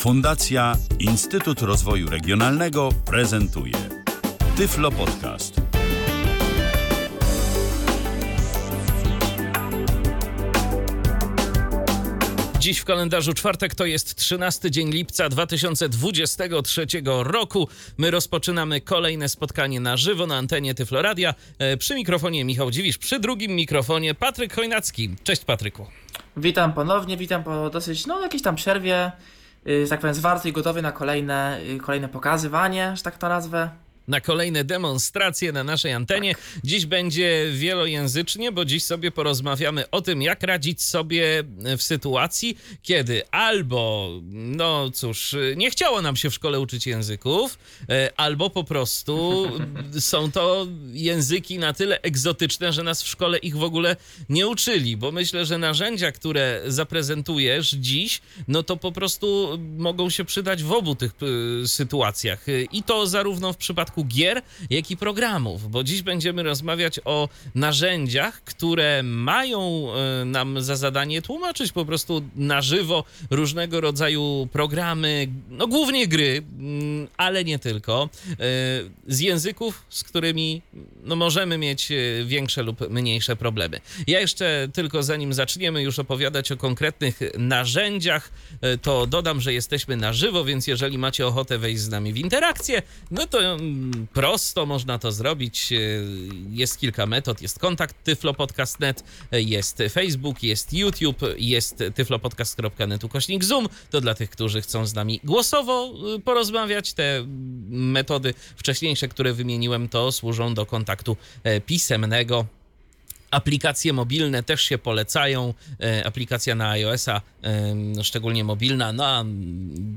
Fundacja Instytut Rozwoju Regionalnego prezentuje Tyflo Podcast. Dziś w kalendarzu czwartek to jest 13 dzień lipca 2023 roku. My rozpoczynamy kolejne spotkanie na żywo na antenie Tyfloradia. E, Przy mikrofonie Michał Dziwisz, przy drugim mikrofonie Patryk Chojnacki. Cześć Patryku. Witam ponownie, witam po dosyć, no jakiejś tam przerwie, że tak powiem, zwarty i gotowy na kolejne, yy, kolejne pokazywanie, że tak to nazwę. Na kolejne demonstracje na naszej antenie. Dziś będzie wielojęzycznie, bo dziś sobie porozmawiamy o tym, jak radzić sobie w sytuacji, kiedy albo, no cóż, nie chciało nam się w szkole uczyć języków, e, albo po prostu są to języki na tyle egzotyczne, że nas w szkole ich w ogóle nie uczyli, bo myślę, że narzędzia, które zaprezentujesz dziś, no to po prostu mogą się przydać w obu tych sytuacjach. I to zarówno w przypadku gier, jak i programów, bo dziś będziemy rozmawiać o narzędziach, które mają y, nam za zadanie tłumaczyć po prostu na żywo różnego rodzaju programy, no głównie gry, mm, ale nie tylko, y, z języków, z którymi no, możemy mieć y, większe lub mniejsze problemy. Ja jeszcze tylko zanim zaczniemy już opowiadać o konkretnych narzędziach, to dodam, że jesteśmy na żywo, więc jeżeli macie ochotę wejść z nami w interakcję, no to mm, prosto można to zrobić. Y, Jest kilka metod, jest kontakt tyflopodcast.net, y, jest Facebook, jest YouTube, jest tyflopodcast.net ukośnik Zoom. To dla tych, którzy chcą z nami głosowo y, porozmawiać. Te metody wcześniejsze, które wymieniłem, to służą do kontaktu e, pisemnego. Aplikacje mobilne też się polecają. E, Aplikacja na iOS-a, szczególnie mobilna, no a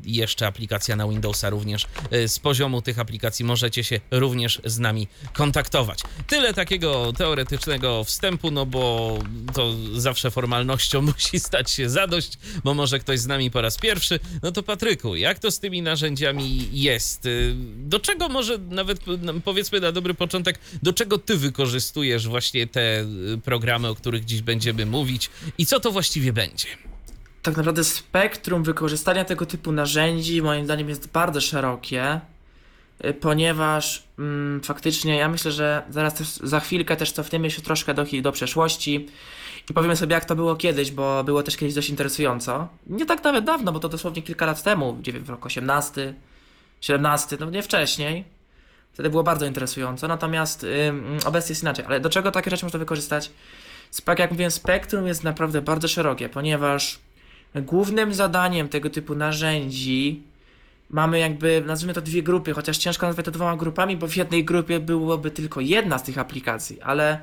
jeszcze aplikacja na Windowsa również. E, Z poziomu tych aplikacji możecie się również z nami kontaktować. Tyle takiego teoretycznego wstępu, no bo to zawsze formalnością musi stać się zadość, bo może ktoś z nami po raz pierwszy. No to Patryku, jak to z tymi narzędziami jest? Y, Do czego może nawet no, powiedzmy na dobry początek, do czego ty wykorzystujesz właśnie te programy, o których dziś będziemy mówić i co to właściwie będzie? Tak naprawdę spektrum wykorzystania tego typu narzędzi moim zdaniem jest bardzo szerokie, y, ponieważ mm, faktycznie ja myślę, że zaraz też, za chwilkę też cofniemy się troszkę do, do przeszłości i powiemy sobie jak to było kiedyś, bo było też kiedyś dość interesująco. Nie tak nawet dawno, bo to dosłownie kilka lat temu, gdzie w roku 18, 17, no nie wcześniej. Wtedy było bardzo interesująco, natomiast obecnie jest inaczej. Ale do czego takie rzeczy można wykorzystać? Spek, jak mówiłem, spektrum jest naprawdę bardzo szerokie, ponieważ głównym zadaniem tego typu narzędzi mamy jakby, nazwijmy to dwie grupy, chociaż ciężko nazwać to dwoma grupami, bo w jednej grupie byłoby tylko jedna z tych aplikacji, ale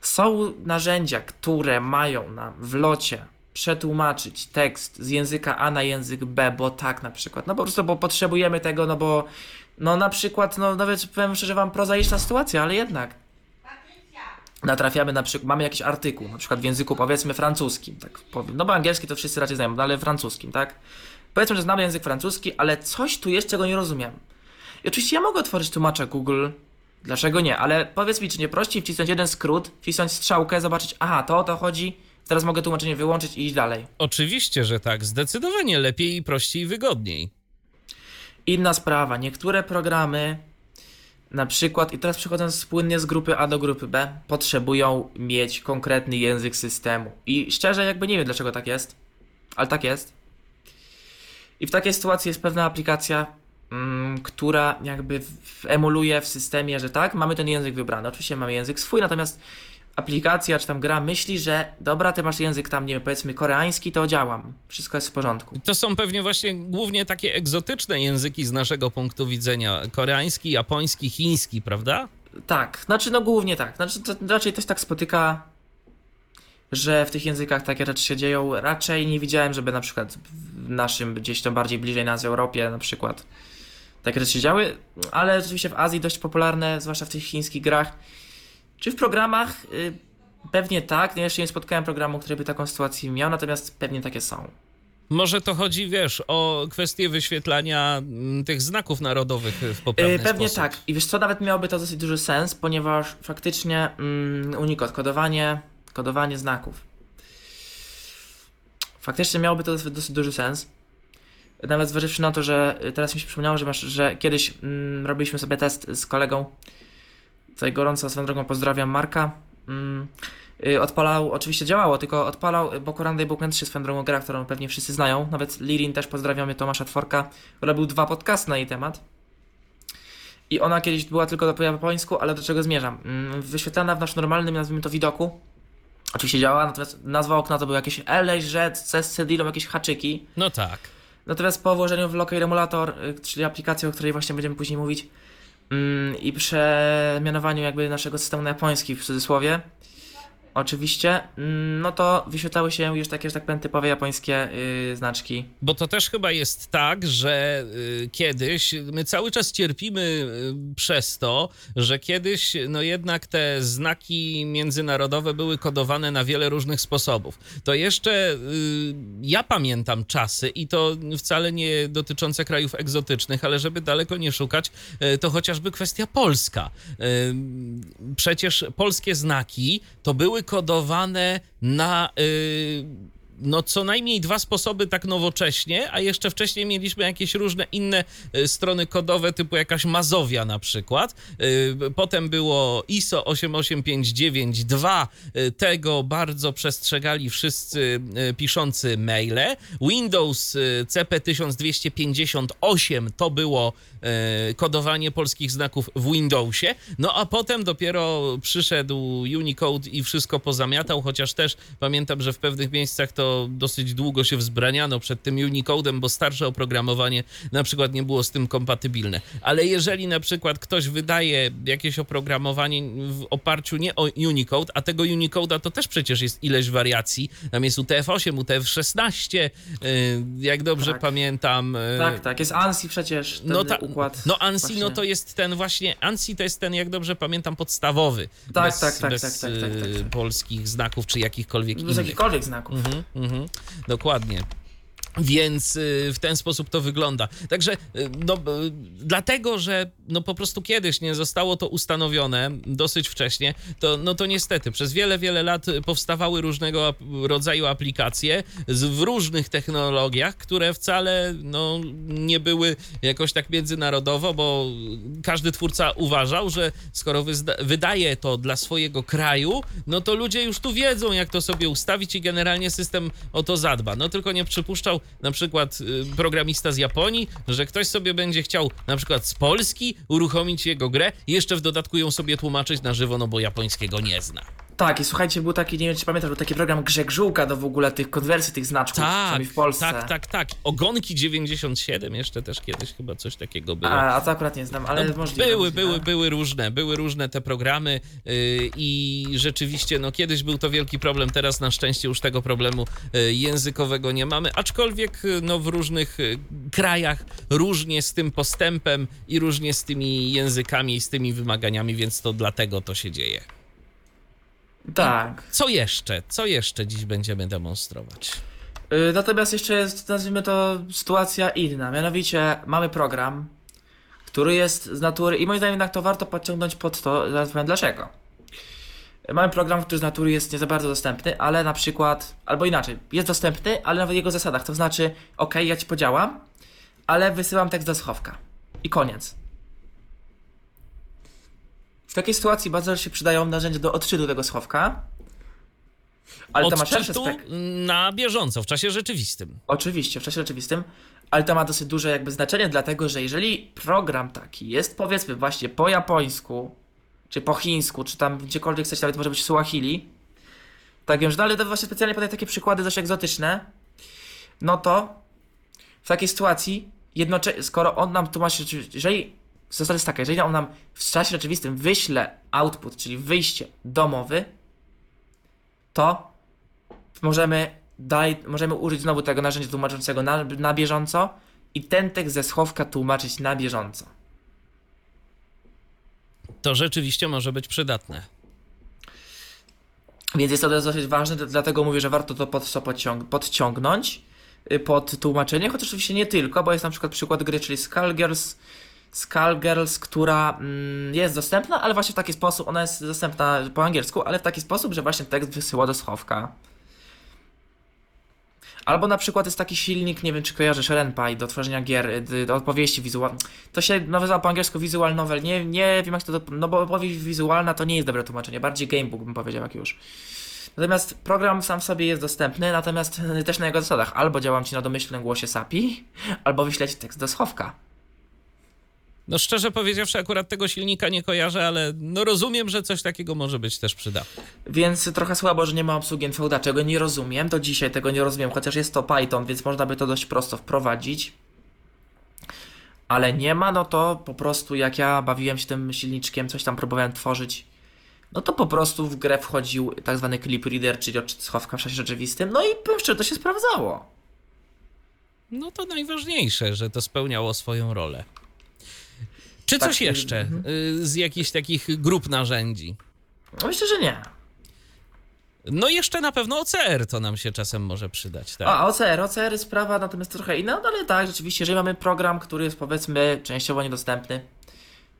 są narzędzia, które mają nam w locie przetłumaczyć tekst z języka A na język B, bo tak na przykład, no po prostu, bo potrzebujemy tego, no bo no na przykład, no nawet powiem szczerze wam prozaiczna sytuacja, ale jednak natrafiamy na przykład, mamy jakiś artykuł, na przykład w języku powiedzmy francuskim, tak powiem, no bo angielski to wszyscy raczej znają, no ale francuskim, tak? Powiedzmy, że znamy język francuski, ale coś tu jest, czego nie rozumiem. I oczywiście ja mogę otworzyć tłumacza Google, dlaczego nie, ale powiedz mi, czy nie prościej wcisnąć jeden skrót, wcisnąć strzałkę, zobaczyć, aha, to o to chodzi, teraz mogę tłumaczenie wyłączyć i iść dalej. Oczywiście, że tak, zdecydowanie lepiej i prościej i wygodniej. Inna sprawa, niektóre programy, na przykład, i teraz przechodząc płynnie z grupy A do grupy B, potrzebują mieć konkretny język systemu. I szczerze, jakby nie wiem dlaczego tak jest, ale tak jest. I w takiej sytuacji jest pewna aplikacja, mm, która jakby emuluje w systemie, że tak, mamy ten język wybrany. Oczywiście mamy język swój, natomiast aplikacja czy tam gra myśli, że dobra, ty masz język tam, nie wiem, powiedzmy koreański, to działam. Wszystko jest w porządku. To są pewnie właśnie głównie takie egzotyczne języki z naszego punktu widzenia. Koreański, japoński, chiński, prawda? Tak, znaczy no głównie tak. Znaczy to raczej też tak spotyka, że w tych językach takie rzeczy się dzieją. Raczej nie widziałem, żeby na przykład w naszym gdzieś tam bardziej bliżej nas Europie na przykład takie rzeczy się działy, ale oczywiście w Azji dość popularne, zwłaszcza w tych chińskich grach. Czy w programach? Y, pewnie tak. Ja jeszcze nie spotkałem programu, który by taką sytuację miał, natomiast pewnie takie są. Może to chodzi, wiesz, o kwestię wyświetlania mm, tych znaków narodowych w poprawny Yy, pewnie sposób. tak. I wiesz co, nawet miałoby to dosyć duży sens, ponieważ faktycznie mm, Unicode, kodowanie, kodowanie znaków. Faktycznie miałoby to dosyć, dosyć duży sens. Nawet zważywszy na to, że y, teraz mi się przypomniało, że, masz, że kiedyś mm, robiliśmy sobie test z kolegą. Tutaj gorąco swoją drogą pozdrawiam Marka. Mm, y, odpalał, oczywiście działało, tylko odpalał, y, bo Koranday był też jest swoją drogą gra, którą pewnie wszyscy znają. Nawet Lirin też pozdrawiamy Tomasza Tworka. Robił dwa podcasty na jej temat. I ona kiedyś była tylko po japońsku, ale do czego zmierzam? Mm, Wyświetlana w naszym normalnym, nazwijmy to, widoku. Oczywiście działa, natomiast nazwa okna to były jakieś LZ, z cedilą, jakieś haczyki. No tak. Natomiast po włożeniu w Local Emulator, y, czyli aplikację, o której właśnie będziemy później mówić, i przemianowaniu jakby naszego systemu na japoński w cudzysłowie, oczywiście, mm, no to wyświetlały się już takie, że tak powiem, typowe japońskie yy, znaczki. Bo to też chyba jest tak, że y, kiedyś my cały czas cierpimy y, przez to, że kiedyś no jednak te znaki międzynarodowe były kodowane na wiele różnych sposobów. To jeszcze y, ja pamiętam czasy i to wcale nie dotyczące krajów egzotycznych, ale żeby daleko nie szukać, y, to chociażby kwestia polska. Y, Przecież polskie znaki to były kodowane na y, no co najmniej dwa sposoby tak nowocześnie, a jeszcze wcześniej mieliśmy jakieś różne inne y, strony kodowe, typu jakaś Mazowia na przykład. Y, Potem było ISO 88592, y, tego bardzo przestrzegali wszyscy piszący maile. Windows y, CP 1258 to było kodowanie polskich znaków w Windowsie, no a potem dopiero przyszedł Unicode i wszystko pozamiatał, chociaż też pamiętam, że w pewnych miejscach to dosyć długo się wzbraniano przed tym Unicodem, bo starsze oprogramowanie na przykład nie było z tym kompatybilne. Ale jeżeli na przykład ktoś wydaje jakieś oprogramowanie w oparciu nie o Unicode, a tego Unicode'a to też przecież jest ileś wariacji, tam jest UTF-8, UTF-16, y, jak dobrze Tak. pamiętam. y, Tak, tak, jest ANSI przecież, ten no, ta, układ. no ANSI właśnie. no to jest ten właśnie, ANSI to jest ten, jak dobrze pamiętam, podstawowy. Tak, bez, tak, tak, bez tak, tak, tak, tak, y, tak. polskich znaków czy jakichkolwiek Bez innych. jakichkolwiek znaków. Mhm, mhm, dokładnie. Więc y, w ten sposób to wygląda. Także, y, no, dlatego, że no, po prostu kiedyś nie zostało to ustanowione dosyć wcześnie, to, no to niestety przez wiele, wiele lat powstawały różnego rodzaju aplikacje w różnych technologiach, które wcale no, nie były jakoś tak międzynarodowo, bo każdy twórca uważał, że skoro wydaje to dla swojego kraju, no to ludzie już tu wiedzą, jak to sobie ustawić i generalnie system o to zadba. No tylko nie przypuszczał na przykład y, programista z Japonii, że ktoś sobie będzie chciał na przykład z Polski uruchomić jego grę i jeszcze w dodatku ją sobie tłumaczyć na żywo, no bo japońskiego nie zna. Tak, i słuchajcie, był taki, nie wiem czy pamiętasz, był taki program Grzegżółka do w ogóle tych konwersji tych znaczków, Tak, w Polsce. tak, tak, tak. Ogonki 97 jeszcze też kiedyś chyba coś takiego było. A, a to akurat nie znam, ale No, możliwe. były, możliwe. były, były różne, były różne te programy yy, i rzeczywiście, no kiedyś był to wielki problem, teraz na szczęście już tego problemu yy, językowego nie mamy, aczkolwiek yy, no w różnych yy, krajach różnie z tym postępem i różnie z tymi językami i z tymi wymaganiami, więc to dlatego to się dzieje. Tak. Co jeszcze? Co jeszcze dziś będziemy demonstrować? Y, Natomiast jeszcze jest, nazwijmy to, sytuacja inna. Mianowicie mamy program, który jest z natury, i moim zdaniem jednak to warto podciągnąć pod to, zaraz powiem dlaczego. Y, Mamy program, który z natury jest nie za bardzo dostępny, ale na przykład, albo inaczej, jest dostępny, ale na jego zasadach. To znaczy, ok, ja ci podziałam, ale wysyłam tekst do schowka. I koniec. W takiej sytuacji bardzo się przydają narzędzia do odczytu tego schowka. Ale to ma Odczytu spek- na bieżąco, w czasie rzeczywistym. Oczywiście, w czasie rzeczywistym, ale to ma dosyć duże jakby znaczenie, dlatego że jeżeli program taki jest powiedzmy właśnie po japońsku, czy po chińsku, czy tam gdziekolwiek chcecie, nawet może być Suahili, tak wiem, że no ale to właśnie specjalnie podaję takie przykłady dość egzotyczne, no to w takiej sytuacji jednocześnie, skoro on nam tłumaczy, czy- jeżeli zasada jest taka, jeżeli on nam w czasie rzeczywistym wyśle output, czyli wyjście domowy, to możemy, daj, możemy użyć znowu tego narzędzia tłumaczącego na, na bieżąco i ten tekst ze schowka tłumaczyć na bieżąco. To rzeczywiście może być przydatne. Więc jest to dosyć ważne, dlatego mówię, że warto to pod, podciąg- podciągnąć y, pod tłumaczenie, chociaż oczywiście nie tylko, bo jest na przykład przykład gry, czyli Skullgirls, Skullgirls, która mm, jest dostępna, ale właśnie w taki sposób, ona jest dostępna po angielsku, ale w taki sposób, że właśnie tekst wysyła do schowka. Albo na przykład jest taki silnik, nie wiem czy kojarzysz, RenPy do tworzenia gier, y, do opowieści wizualnej. To się nazywa po angielsku visual novel. Nie, nie wiem jak to, no bo opowieść wizualna to nie jest dobre tłumaczenie, bardziej gamebook bym powiedział jak już. Natomiast program sam w sobie jest dostępny, natomiast y, też na jego zasadach. Albo działam ci na domyślnym głosie SAPI, albo wyślę ci tekst do schowka. No szczerze powiedziawszy, akurat tego silnika nie kojarzę, ale no rozumiem, że coś takiego może być też przydatne. Więc trochę słabo, że nie ma obsługi NVDA, czego nie rozumiem. Do dzisiaj tego nie rozumiem, chociaż jest to Python, więc można by to dość prosto wprowadzić. Ale nie ma, no to po prostu jak ja bawiłem się tym silniczkiem, coś tam próbowałem tworzyć, no to po prostu w grę wchodził tak zwany clip reader, czyli schowka w czasie rzeczywistym, no i powiem szczerze, to się sprawdzało. No to najważniejsze, że to spełniało swoją rolę. Czy Tak, coś y, jeszcze mhm. y, z jakichś takich grup narzędzi? No myślę, że nie. No jeszcze na pewno OCR to nam się czasem może przydać, tak? A OCR, OCR jest sprawa natomiast trochę inna, no ale tak, rzeczywiście, jeżeli mamy program, który jest powiedzmy częściowo niedostępny,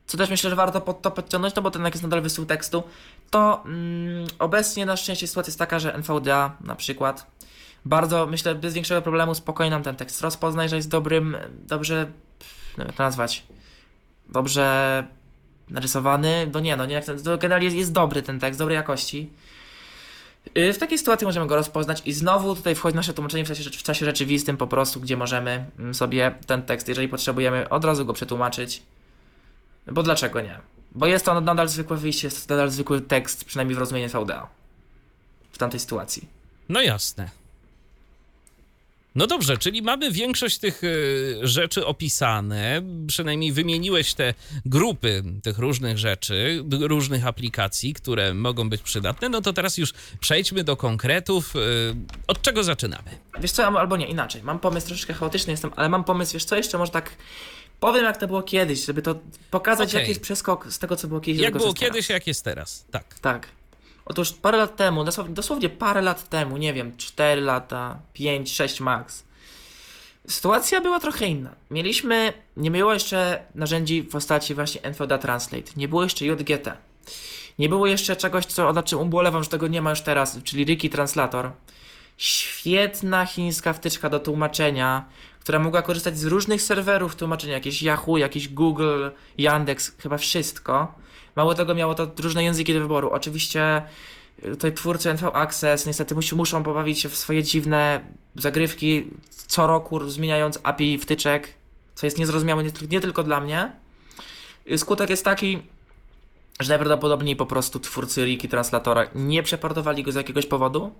co też myślę, że warto pod to podciągnąć, no bo ten jak jest nadal wysył tekstu, to mm, obecnie na szczęście sytuacja jest taka, że NVDA na przykład bardzo, myślę, bez większego problemu spokojnie nam ten tekst rozpoznaj, że jest dobrym, dobrze, no jak to nazwać, dobrze narysowany, no nie, no nie, jak ten, to generalnie jest, jest dobry ten tekst, dobrej jakości. Y, W takiej sytuacji możemy go rozpoznać i znowu tutaj wchodzi nasze tłumaczenie w czasie, w czasie rzeczywistym po prostu, gdzie możemy mm, sobie ten tekst, jeżeli potrzebujemy, od razu go przetłumaczyć. Bo dlaczego nie? Bo jest to nadal zwykłe wyjście, jest to nadal zwykły tekst, przynajmniej w rozumieniu VDA. W tamtej sytuacji. No jasne. No dobrze, czyli mamy większość tych y, rzeczy opisane, przynajmniej wymieniłeś te grupy tych różnych rzeczy, różnych aplikacji, które mogą być przydatne. No to teraz już przejdźmy do konkretów. Y, Od czego zaczynamy? Wiesz co, albo nie, inaczej. Mam pomysł, troszeczkę chaotyczny jestem, ale mam pomysł, wiesz co, jeszcze może tak powiem jak to było kiedyś, żeby to pokazać jaki jest przeskok z tego, co było kiedyś Jak było jest teraz. kiedyś, jak jest teraz? Tak. Tak. Otóż parę lat temu, dosłownie, parę lat temu, nie wiem, 4 lata, 5, 6 max, sytuacja była trochę inna. Mieliśmy, nie było jeszcze narzędzi w postaci właśnie NVDA Translate, nie było jeszcze JGT, nie było jeszcze czegoś, co, nad czym ubolewam, że tego nie ma już teraz, czyli Riki Translator. Świetna chińska wtyczka do tłumaczenia, która mogła korzystać z różnych serwerów tłumaczenia, jakieś Yahoo, jakieś Google, Yandex, chyba wszystko. Mało tego miało to różne języki do wyboru. Oczywiście y, tutaj twórcy NV Access niestety musi, muszą pobawić się w swoje dziwne zagrywki, co roku zmieniając API wtyczek, co jest niezrozumiałe nie, nie tylko dla mnie. Y, Skutek jest taki, że najprawdopodobniej po prostu twórcy Riki Translatora nie przeportowali go z jakiegoś powodu.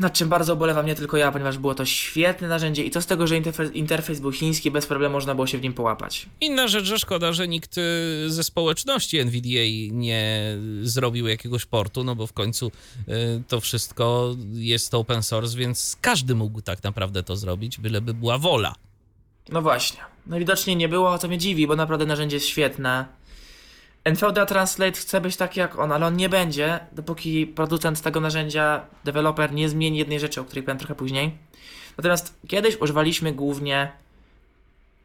Nad czym bardzo ubolewam nie tylko ja, ponieważ było to świetne narzędzie i co z tego, że interfejs, interfejs był chiński, bez problemu można było się w nim połapać. Inna rzecz, że szkoda, że nikt y, ze społeczności NVDA nie zrobił jakiegoś portu, no bo w końcu y, to wszystko jest open source, więc każdy mógł tak naprawdę to zrobić, byleby była wola. No właśnie. No widocznie nie było, co mnie dziwi, bo naprawdę narzędzie jest świetne. NVDA Translate chce być taki jak on, ale on nie będzie, dopóki producent tego narzędzia, deweloper nie zmieni jednej rzeczy, o której powiem trochę później. Natomiast kiedyś używaliśmy głównie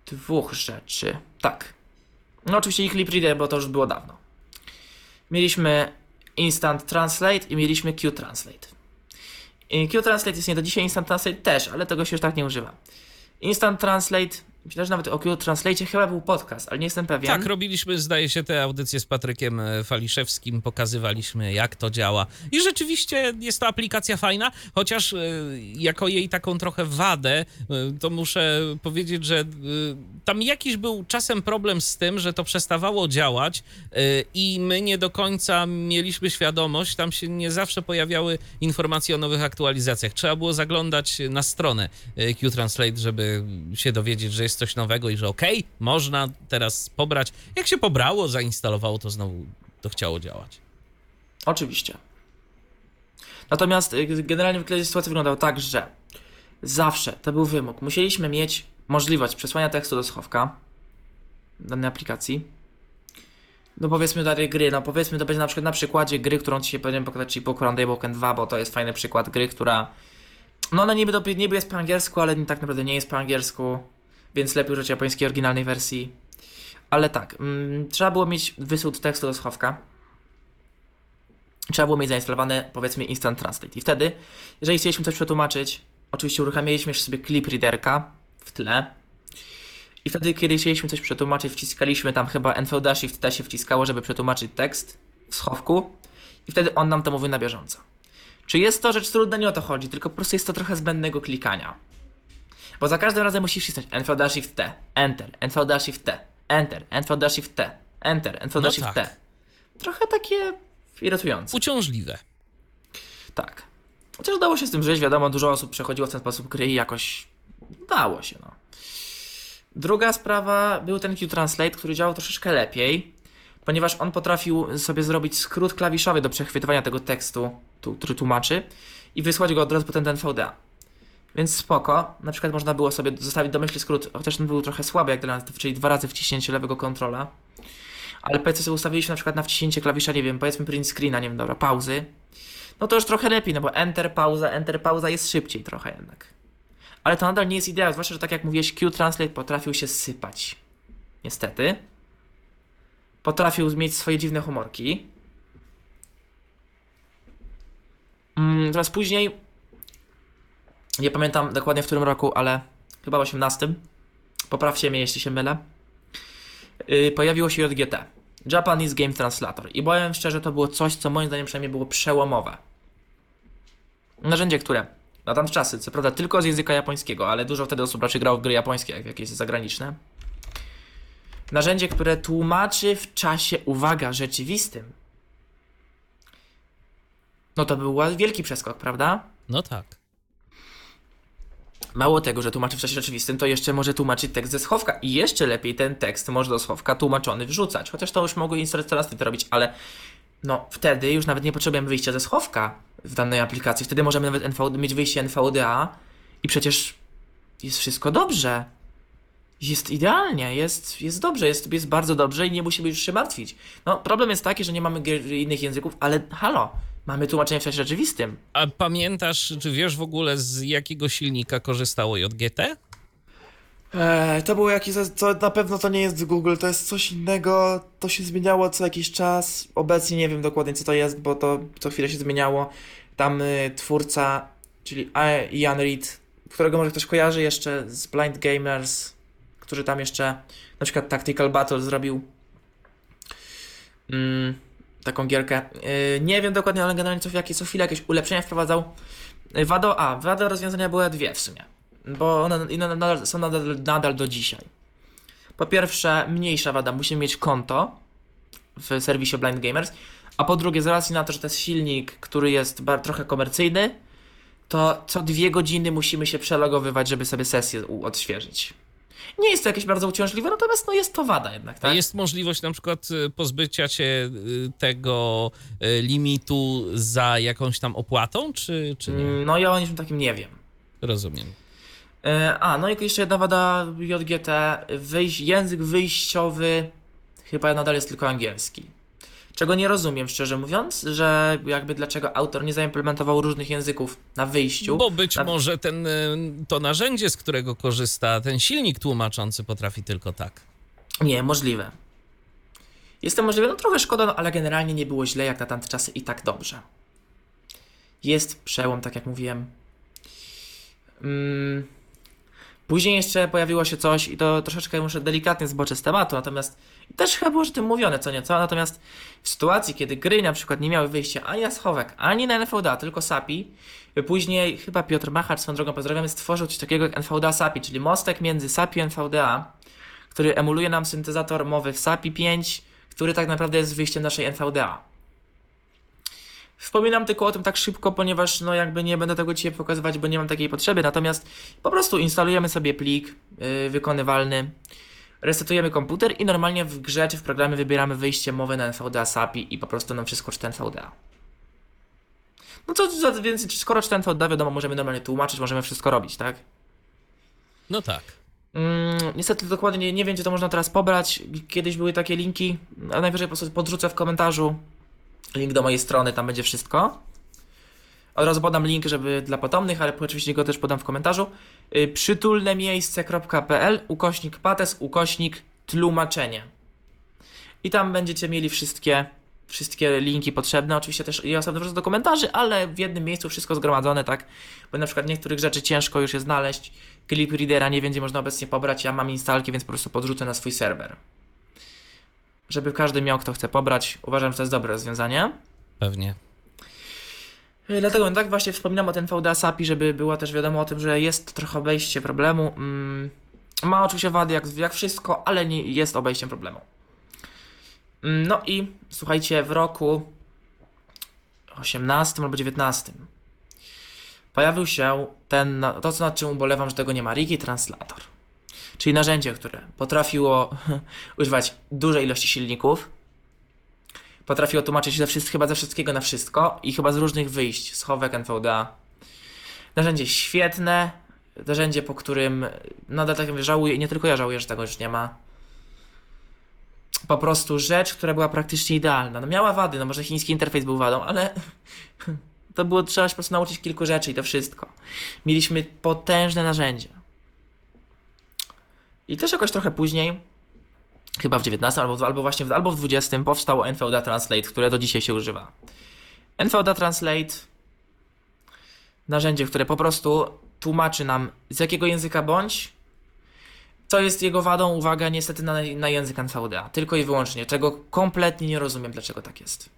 dwóch rzeczy. Tak. No oczywiście i Clip Reader, bo to już było dawno. Mieliśmy Instant Translate i mieliśmy Q-Translate. Q-Translate jest nie do dzisiaj, Instant Translate też, ale tego się już tak nie używa. Instant Translate, myślę, że nawet o Q-Translate chyba był podcast, ale nie jestem pewien. Tak, robiliśmy, zdaje się, te audycje z Patrykiem e, Faliszewskim, pokazywaliśmy, jak to działa. I rzeczywiście jest to aplikacja fajna, chociaż e, jako jej taką trochę wadę, e, to muszę powiedzieć, że tam jakiś był czasem problem z tym, że to przestawało działać i my nie do końca mieliśmy świadomość, tam się nie zawsze pojawiały informacje o nowych aktualizacjach. Trzeba było zaglądać na stronę e, Q-Translate, żeby się dowiedzieć, że jest coś nowego i że okej, można teraz pobrać. Jak się pobrało, zainstalowało, to znowu to chciało działać. Oczywiście. Natomiast y, generalnie wtedy sytuacja wyglądała tak, że zawsze to był wymóg. Musieliśmy mieć możliwość przesłania tekstu do schowka danej aplikacji. No powiedzmy danej gry, no powiedzmy to będzie na przykład na przykładzie gry, którą się będziemy pokazać, czyli Poker on Daybroken 2, bo to jest fajny przykład gry, która no ona niby, do- niby jest po angielsku, ale tak naprawdę nie jest po angielsku, więc lepiej użyć japońskiej oryginalnej wersji. Ale tak, mm, trzeba było mieć wysył tekstu do schowka trzeba było mieć zainstalowane powiedzmy Instant Translate. I wtedy, jeżeli chcieliśmy coś przetłumaczyć, oczywiście uruchamialiśmy jeszcze sobie clip readerka w tle. I wtedy, kiedy chcieliśmy coś przetłumaczyć, wciskaliśmy tam chyba NVDA Shift T się wciskało, żeby przetłumaczyć tekst w schowku. I wtedy on nam to mówi na bieżąco. Czy jest to rzecz trudna? Nie o to chodzi, tylko po prostu jest to trochę zbędnego klikania. Bo za każdym razem musisz wcisnąć NVDA Shift T, Enter, NVDA Shift T, Enter, NVDA Shift T, Enter, NVDA No Shift tak. T. Trochę takie irytujące. Uciążliwe. Tak. Chociaż dało się z tym żyć, wiadomo, dużo osób przechodziło w ten sposób gry i jakoś dało się, no. Druga sprawa był ten Q-Translate, który działał troszeczkę lepiej, ponieważ on potrafił sobie zrobić skrót klawiszowy do przechwytywania tego tekstu, tu, który tłumaczy, i wysłać go od razu potem do NVDA. Więc spoko. Na przykład można było sobie zostawić domyślny skrót, chociaż on był trochę słaby jak dla nas, czyli dwa razy wciśnięcie lewego kontrola. Ale powiedzmy sobie ustawiliśmy na przykład na wciśnięcie klawisza, nie wiem, powiedzmy print screena, nie wiem, dobra, pauzy. No to już trochę lepiej, no bo enter, pauza, enter, pauza jest szybciej trochę jednak. Ale to nadal nie jest ideał, zwłaszcza, że tak jak mówiłeś, Q-Translate potrafił się sypać. Niestety. Potrafił mieć swoje dziwne humorki. Mm, teraz później, nie pamiętam dokładnie w którym roku, ale chyba w 18. Poprawcie mnie, jeśli się mylę. Yy, pojawiło się JGT. Japanese Game Translator. I powiem szczerze, to było coś, co moim zdaniem przynajmniej było przełomowe. Narzędzie, które na tamte czasy, co prawda tylko z języka japońskiego, ale dużo wtedy osób raczej grało w gry japońskie, jak jakieś zagraniczne. Narzędzie, które tłumaczy w czasie, uwaga, rzeczywistym. No to był wielki przeskok, prawda? No tak. Mało tego, że tłumaczy w czasie rzeczywistym, to jeszcze może tłumaczyć tekst ze schowka. I jeszcze lepiej ten tekst może do schowka tłumaczony wrzucać. Chociaż to już mogły instalatorasty to robić, ale no wtedy już nawet nie potrzebujemy wyjścia ze schowka w danej aplikacji. Wtedy możemy nawet NV, mieć wyjście NVDA i przecież jest wszystko dobrze. Jest idealnie, jest, jest dobrze, jest, jest bardzo dobrze i nie musimy już się martwić. No, problem jest taki, że nie mamy innych języków, ale halo, mamy tłumaczenie w czasie rzeczywistym. A pamiętasz, czy wiesz w ogóle z jakiego silnika korzystało JGT? Eee, to było jakieś, to na pewno to nie jest Google, to jest coś innego, to się zmieniało co jakiś czas. Obecnie nie wiem dokładnie co to jest, bo to co chwilę się zmieniało. Tam y, twórca, czyli Ian Reed, którego może ktoś kojarzy jeszcze z Blind Gamers, który tam jeszcze na przykład Tactical Battle zrobił mm, taką gierkę. Y, nie wiem dokładnie, ale generalnie co, jakie, co chwilę jakieś ulepszenia wprowadzał. Y, Wado, a, wada rozwiązania były dwie w sumie bo one nadal, są nadal, nadal do dzisiaj. Po pierwsze, mniejsza wada, musimy mieć konto w serwisie Blind Gamers, a po drugie, z racji na to, że to jest silnik, który jest trochę komercyjny, to co dwie godziny musimy się przelogowywać, żeby sobie sesję odświeżyć. Nie jest to jakieś bardzo uciążliwe, natomiast no jest to wada jednak, tak? jest możliwość na przykład y, pozbycia się y, tego y, limitu za jakąś tam opłatą, czy, czy nie? Mm, No ja o niczym takim nie wiem. Rozumiem. E, A, no i jeszcze jedna wada JGT. Wyjś, język wyjściowy chyba nadal jest tylko angielski. Czego nie rozumiem, szczerze mówiąc, że jakby dlaczego autor nie zaimplementował różnych języków na wyjściu. Bo być na... może ten, y, to narzędzie, z którego korzysta, ten silnik tłumaczący potrafi tylko tak. Nie, możliwe. Jest to możliwe, no trochę szkoda, no ale generalnie nie było źle jak na tamte czasy i tak dobrze. Jest przełom, tak jak mówiłem. Mm. Później jeszcze pojawiło się coś i to troszeczkę muszę delikatnie zboczę z tematu, natomiast też chyba było o tym mówione, co nieco, natomiast w sytuacji, kiedy gry na przykład nie miały wyjścia ani na schowek, ani na NVDA, tylko SAPI, później chyba Piotr Machacz, swoją drogą pozdrawiamy, stworzył coś takiego jak NVDA SAPI, czyli mostek między SAPI i NVDA, który emuluje nam syntezator mowy w SAPI 5, który tak naprawdę jest wyjściem naszej NVDA. Wspominam tylko o tym tak szybko, ponieważ no jakby nie będę tego dzisiaj pokazywać, bo nie mam takiej potrzeby, natomiast po prostu instalujemy sobie plik yy, wykonywalny, resetujemy komputer i normalnie w grze czy w programie wybieramy wyjście mowy na NVDA SAPI i po prostu nam wszystko czyta NVDA. No co za więcej, skoro czyta NVDA, wiadomo, możemy normalnie tłumaczyć, możemy wszystko robić, tak? No tak. Mm, niestety dokładnie nie, nie wiem, gdzie to można teraz pobrać. Kiedyś były takie linki, a najwyżej po prostu podrzucę w komentarzu link do mojej strony, tam będzie wszystko. Od razu podam link, żeby dla potomnych, ale oczywiście go też podam w komentarzu. Y, przytulnemiejsce.pl ukośnik pates, ukośnik tłumaczenie. I tam będziecie mieli wszystkie wszystkie linki potrzebne, oczywiście też i osobne wrzucę do komentarzy, ale w jednym miejscu wszystko zgromadzone, tak? Bo na przykład niektórych rzeczy ciężko już je znaleźć. Clip Readera nie będzie można obecnie pobrać, ja mam instalki, więc po prostu podrzucę na swój serwer. Żeby każdy miał, kto chce pobrać. Uważam, że to jest dobre rozwiązanie. Pewnie. Yy, Dlatego tak właśnie wspominam o ten VDA SAPI, żeby było też wiadomo o tym, że jest trochę obejście problemu. Mm, ma oczywiście wady jak, jak wszystko, ale nie jest obejściem problemu. Mm, No i słuchajcie, w roku 18 albo 19 pojawił się ten, to co nad czym ubolewam, że tego nie ma, Rigi Translator. Czyli narzędzie, które potrafiło używać dużej ilości silników, potrafiło tłumaczyć ze wszystkiego, chyba ze wszystkiego na wszystko i chyba z różnych wyjść, schowek NVDA. Narzędzie świetne, narzędzie, po którym nadal tak żałuję, nie tylko ja żałuję, że tego już nie ma. Po prostu rzecz, która była praktycznie idealna. No miała wady, no może chiński interfejs był wadą, ale to było trzeba się po prostu nauczyć kilku rzeczy i to wszystko. Mieliśmy potężne narzędzie. I też jakoś trochę później, chyba w 19 albo, albo właśnie w, albo w 20 powstało NVDA Translate, które do dzisiaj się używa. NVDA Translate narzędzie, które po prostu tłumaczy nam z jakiego języka bądź, co jest jego wadą, uwaga, niestety na, na język NVDA. Tylko i wyłącznie, czego kompletnie nie rozumiem, dlaczego tak jest.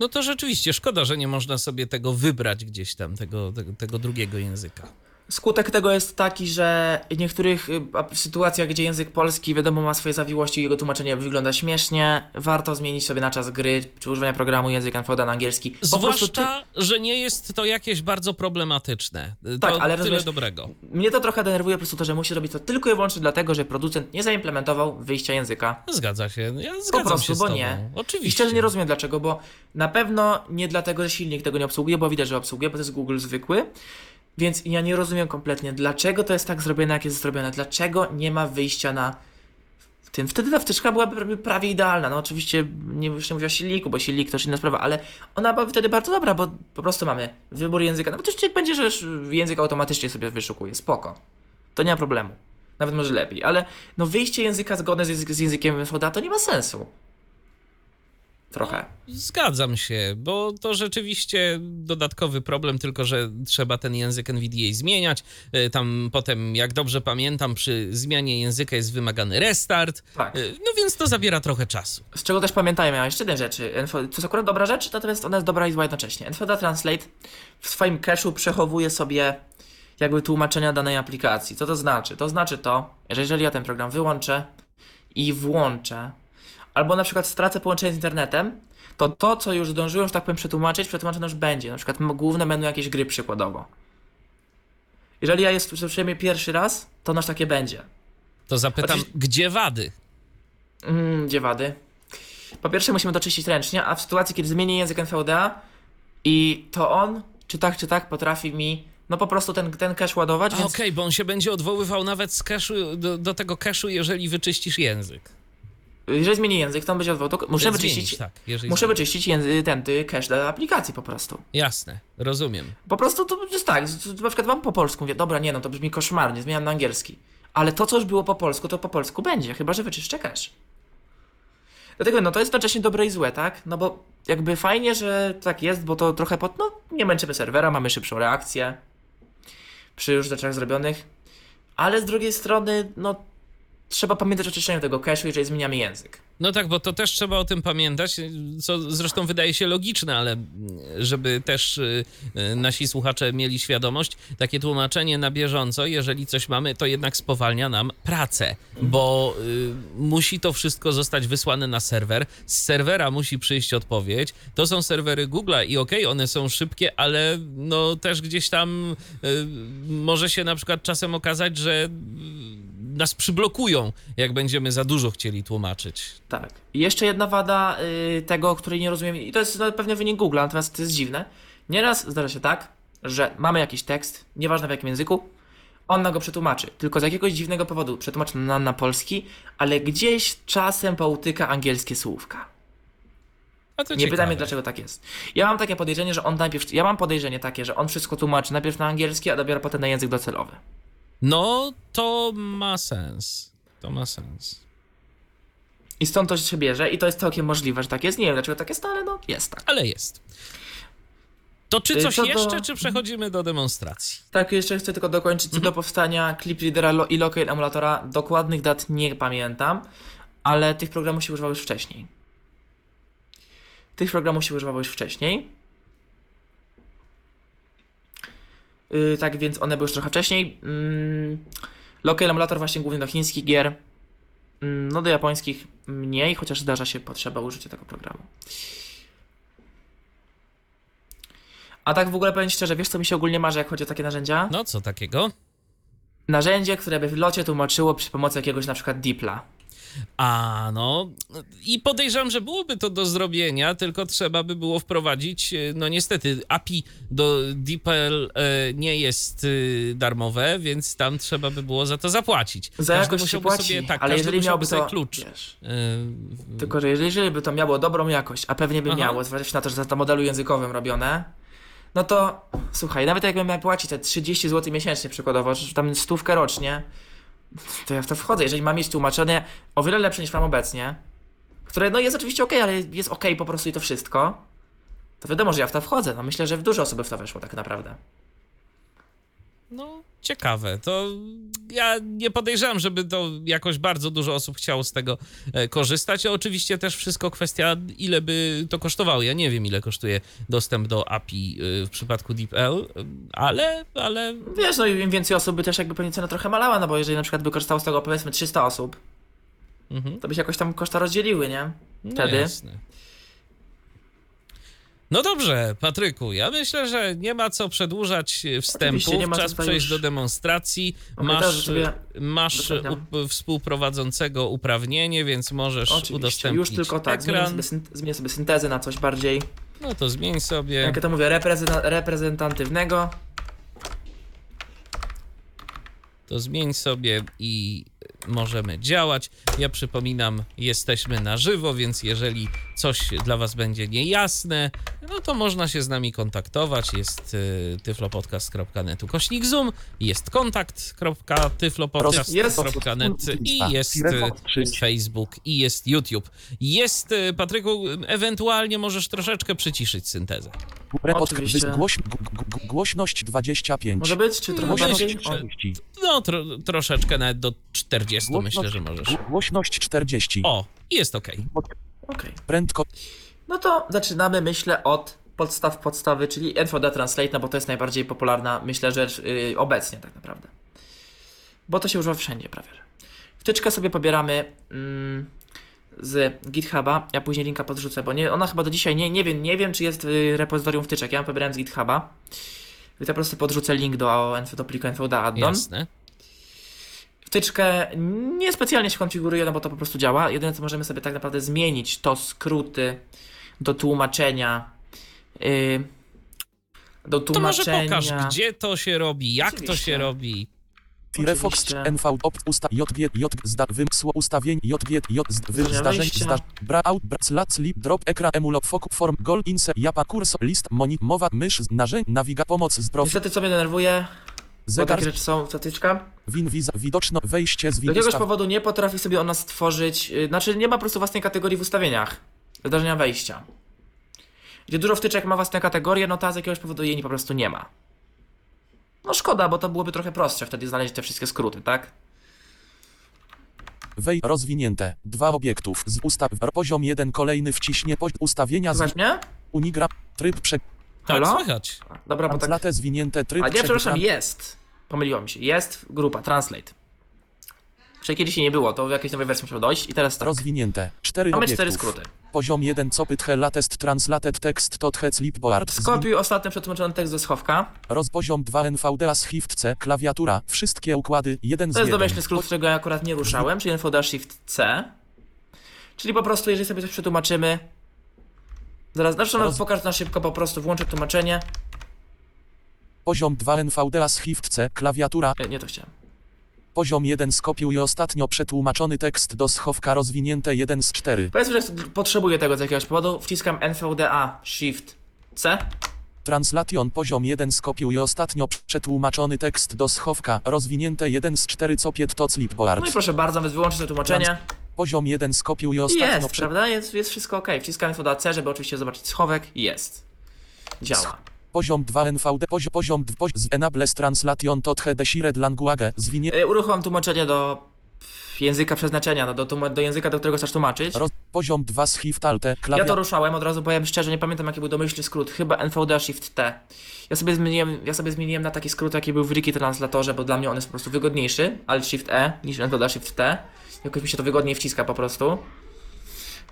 No to rzeczywiście szkoda, że nie można sobie tego wybrać gdzieś tam, tego, tego, tego drugiego języka. Skutek tego jest taki, że w niektórych y, sytuacjach, gdzie język polski wiadomo ma swoje zawiłości i jego tłumaczenie wygląda śmiesznie, warto zmienić sobie na czas gry czy używania programu język NVDA na angielski. Po Zwłaszcza, że nie jest to jakieś bardzo problematyczne. To Tak, ale tyle rozumiesz- dobrego. Mnie to trochę denerwuje po prostu to, że musi robić to tylko i wyłącznie dlatego, że producent nie zaimplementował wyjścia języka. Zgadza się. Ja zgadzam prostu, się z bo tobą. nie. Oczywiście. I szczerze nie rozumiem dlaczego, bo na pewno nie dlatego, że silnik tego nie obsługuje, bo widać, że obsługuje, bo to jest Google zwykły. Więc ja nie rozumiem kompletnie, dlaczego to jest tak zrobione, jak jest zrobione. Dlaczego nie ma wyjścia na tym. Wtedy ta wtyczka byłaby prawie idealna. No oczywiście nie, już nie mówię o silniku, bo silnik to już inna sprawa, ale ona byłaby wtedy bardzo dobra, bo po prostu mamy wybór języka. Nawet oczywiście będzie, że język automatycznie sobie wyszukuje. Spoko. To nie ma problemu. Nawet może lepiej, ale no wyjście języka zgodne z językiem FODA to nie ma sensu. Trochę. Zgadzam się, bo to rzeczywiście dodatkowy problem, tylko że trzeba ten język NVDA zmieniać. Y, Tam potem, jak dobrze pamiętam, przy zmianie języka jest wymagany restart. Tak. Y, No więc to zabiera trochę czasu. Z czego też pamiętajmy, a jeszcze jednej rzeczy. To jest akurat dobra rzecz, natomiast ona jest dobra i zła jednocześnie. NVDA Translate w swoim cache'u przechowuje sobie jakby tłumaczenia danej aplikacji. Co to znaczy? To znaczy to, że jeżeli ja ten program wyłączę i włączę, albo na przykład stracę połączenie z internetem, to to, co już zdążyłem, że tak powiem, przetłumaczyć, przetłumaczone już będzie. Na przykład główne menu jakiejś gry przykładowo. Jeżeli ja jest przynajmniej pierwszy raz, to nasz takie będzie. To zapytam, gdzie wady? Mm, gdzie wady? Po pierwsze musimy to czyścić ręcznie, a w sytuacji, kiedy zmienię język NVDA i to on, czy tak, czy tak, potrafi mi no po prostu ten, ten cache ładować, więc Okej, bo on się będzie odwoływał nawet z cache'u, do, do tego cache'u, jeżeli wyczyścisz język. Jeżeli zmienię język, to on będzie odwołał, to muszę Zmienisz, wyczyścić, tak, jeżeli muszę wyczyścić języ, ten ty, cache dla aplikacji po prostu. Jasne, rozumiem. Po prostu to jest tak, z- z- na przykład mam po polsku, mówię, dobra, nie no, to brzmi koszmarnie, zmieniam na angielski. Ale to, co już było po polsku, to po polsku będzie, chyba, że wyczyszczę cache. Dlatego, no to jest jednocześnie dobre i złe, tak? No bo jakby fajnie, że tak jest, bo to trochę pod, no nie męczymy serwera, mamy szybszą reakcję przy już rzeczach zrobionych, ale z drugiej strony, no trzeba pamiętać o czyszczeniu tego cache'u, jeżeli zmieniamy język. No tak, bo to też trzeba o tym pamiętać, co zresztą wydaje się logiczne, ale żeby też y, y, nasi słuchacze mieli świadomość, takie tłumaczenie na bieżąco, jeżeli coś mamy, to jednak spowalnia nam pracę, bo y, musi to wszystko zostać wysłane na serwer, z serwera musi przyjść odpowiedź, to są serwery Google'a i okej, one są szybkie, ale no też gdzieś tam może się na przykład czasem okazać, że nas przyblokują, jak będziemy za dużo chcieli tłumaczyć. Tak. I jeszcze jedna wada y, tego, której nie rozumiem, i to jest no, pewnie wynik Google, natomiast to jest dziwne. Nieraz zdarza się tak, że mamy jakiś tekst, nieważne w jakim języku, on nam go przetłumaczy, tylko z jakiegoś dziwnego powodu przetłumaczy nam na polski, ale gdzieś czasem połtyka angielskie słówka. A to Nie ciekawe. pytaj mnie, dlaczego tak jest. Ja mam takie podejrzenie, że on najpierw, ja mam podejrzenie takie, że on wszystko tłumaczy najpierw na angielski, a dopiero potem na język docelowy. No, to ma sens. To ma sens. I stąd to się bierze i to jest całkiem możliwe, że tak jest. Nie wiem dlaczego tak jest, no ale no jest tak. Ale jest. To czy coś co do- jeszcze, czy przechodzimy do demonstracji? Tak, jeszcze chcę tylko dokończyć. Co do powstania Clip lo- i Locale emulatora, dokładnych dat nie pamiętam, ale tych programów się używało już wcześniej. Tych programów się używało już wcześniej. Yy, tak więc one były już trochę wcześniej. Yy, Locale emulator właśnie głównie do chińskich gier. Yy, no do japońskich mniej, chociaż zdarza się potrzeba użycia tego programu. A tak w ogóle powiem szczerze, wiesz co mi się ogólnie marzy, jak chodzi o takie narzędzia? No, co takiego? Narzędzie, które by w locie tłumaczyło przy pomocy jakiegoś na przykład Deepla. A, no. I podejrzewam, że byłoby to do zrobienia, tylko trzeba by było wprowadzić, e, no niestety, API do DeepL e, nie jest e, darmowe, więc tam trzeba by było za to zapłacić. Za Każdy jakość się płaci, sobie, tak, ale jeżeli miałby sobie to, klucz. wiesz, e, Tylko, że jeżeli by to miało dobrą jakość, a pewnie by Aha. miało, zwłaszcza na to, że to modelu językowym robione, no to słuchaj, nawet jakbym miał płacić te 30 zł miesięcznie przykładowo, czy tam stówkę rocznie, to ja w to wchodzę. Jeżeli mam mieć tłumaczenie o wiele lepsze niż mam obecnie, które no jest oczywiście ok, ale jest ok po prostu i to wszystko, to wiadomo, że ja w to wchodzę. No myślę, że w dużo osób w to weszło tak naprawdę. No, ciekawe. To ja nie podejrzewam, żeby to jakoś bardzo dużo osób chciało z tego e, korzystać. A oczywiście też wszystko kwestia, ile by to kosztowało. Ja nie wiem, ile kosztuje dostęp do API e, w przypadku DeepL, e, ale, ale Wiesz, no i im więcej osób by też jakby pewnie cena trochę malała, no bo jeżeli na przykład by korzystało z tego powiedzmy 300 osób, mhm. to by się jakoś tam koszta rozdzieliły, nie? No Wtedy. jasne. No dobrze, Patryku, ja myślę, że nie ma co przedłużać wstępu. Czas przejść do demonstracji. Masz, masz up, współprowadzącego uprawnienie, więc możesz Oczywiście, udostępnić już tylko tak, zmienię ekran. zmienię sobie syntezę na coś bardziej, No to zmień sobie. jak ja to mówię, reprezenta- reprezentatywnego. to zmień sobie i możemy działać. Ja przypominam, jesteśmy na żywo, więc jeżeli coś dla Was będzie niejasne, no to można się z nami kontaktować. Jest y, tyflopodcast.net ukośnik zoom, jest kontakt.tyflopodcast.net i jest y, Facebook i jest YouTube. Jest, y, Patryku, ewentualnie możesz troszeczkę przyciszyć syntezę. Oczywiście. głoś, głośność 25. Może być, czy trochę bardziej? O, 40. No, tro, troszeczkę nawet do 40 Głośność- myślę, że możesz. Głośność 40. O, jest ok. Okej. Prędkość No to zaczynamy, myślę, od podstaw podstawy, czyli NVDA Translate, no bo to jest najbardziej popularna, myślę, rzecz yy, obecnie tak naprawdę. Bo to się używa wszędzie prawie. że. Wtyczkę sobie pobieramy mm, z GitHuba, ja później linka podrzucę, bo nie, ona chyba do dzisiaj, nie, nie wiem, nie wiem czy jest w repozytorium wtyczek, ja ją pobierałem z GitHuba. I to po prostu podrzucę link do, do pliku NVDA addon. Jasne. Wtyczkę niespecjalnie się konfiguruje, no bo to po prostu działa. Jedyne co możemy sobie tak naprawdę zmienić to skróty do tłumaczenia. Yy, do To może tłumaczenia. pokaż, gdzie to się robi, jak to Oczywiście. się robi. Firefox. NV opt usta JG J zda wymysł ustawień JG J zd wy Zmiana zdarzeń wejścia. zdaż bra out bra slat slip drop ekran emulop foku form goal inse japa kurs list moni mowa mysz narzędź nawiga pomoc z prof Niestety co mnie denerwuje, zegar takie rzeczy są, zatyczka. win wiza widoczno wejście z Z win jakiegoś ustaw powodu nie potrafi sobie ona stworzyć, yy, znaczy nie ma po prostu własnej kategorii w ustawieniach wydarzenia wejścia. Gdzie dużo wtyczek ma własne kategorie, no ta z jakiegoś powodu jej po prostu nie ma. No szkoda, bo to byłoby trochę prostsze wtedy znaleźć te wszystkie skróty, tak? wej rozwinięte dwa obiektów z ustaw poziom 1 kolejny wciśnie poziom ustawienia z mnie? unigra tryb prze Tak, Halo? słychać. Dobra, bo tak... zwinięte tryb A nie, przepraszam, jest. Pomyliło mi się. Jest grupa Translate. Jeszcze kiedyś jej nie było, to w jakiejś nowej wersji musiał dojść i teraz tak. rozwinięte cztery Mamy obiektów cztery skróty. poziom 1 copythe latest translated text tot het lipboard Skopiuj ostatnio przetłumaczony tekst ze schowka. Rozpoziom 2 NVDA Shift C, klawiatura, wszystkie układy, jeden z To jest domyślny skrót, którego ja akurat nie ruszałem, czyli NVDA Shift C. Czyli po prostu, jeżeli sobie coś przetłumaczymy. Zaraz, znaczy, no, Roz- pokaż na szybko, po prostu włączę tłumaczenie. Poziom 2 NVDA Shift C, klawiatura, Nie, nie to chciałem. poziom 1 skopiuj ostatnio przetłumaczony tekst do schowka rozwinięte 1 z 4. Powiedzmy, że potrzebuję tego z jakiegoś powodu. Wciskam NVDA Shift C. Translation poziom 1 skopiuj ostatnio przetłumaczony tekst do schowka rozwinięte 1 z 4 copiet to No i proszę bardzo, więc wyłączę to tłumaczenie. Poziom 1 skopiuj ostatnio Jest, prze- prawda? Jest, jest wszystko ok. Wciskamy to do C, żeby oczywiście zobaczyć schowek. Jest. Działa. Poziom 2 NVD, poziom, poziom 2, poziom z Enables Translation tot Desired Language, zwinie, Y, Uruchom tłumaczenie do języka przeznaczenia, no, do, do języka, do którego chcesz tłumaczyć. roz, poziom 2 z Shift Alte, Ja klawiatura, to ruszałem, od razu powiem szczerze, nie pamiętam jaki był domyślny skrót, chyba NVDA Shift T. Ja sobie zmieniłem, ja sobie zmieniłem na taki skrót, jaki był w Wiki Translatorze, bo dla mnie on jest po prostu wygodniejszy, Alt Shift E niż NVDA Shift T. Jakoś mi się to wygodniej wciska po prostu.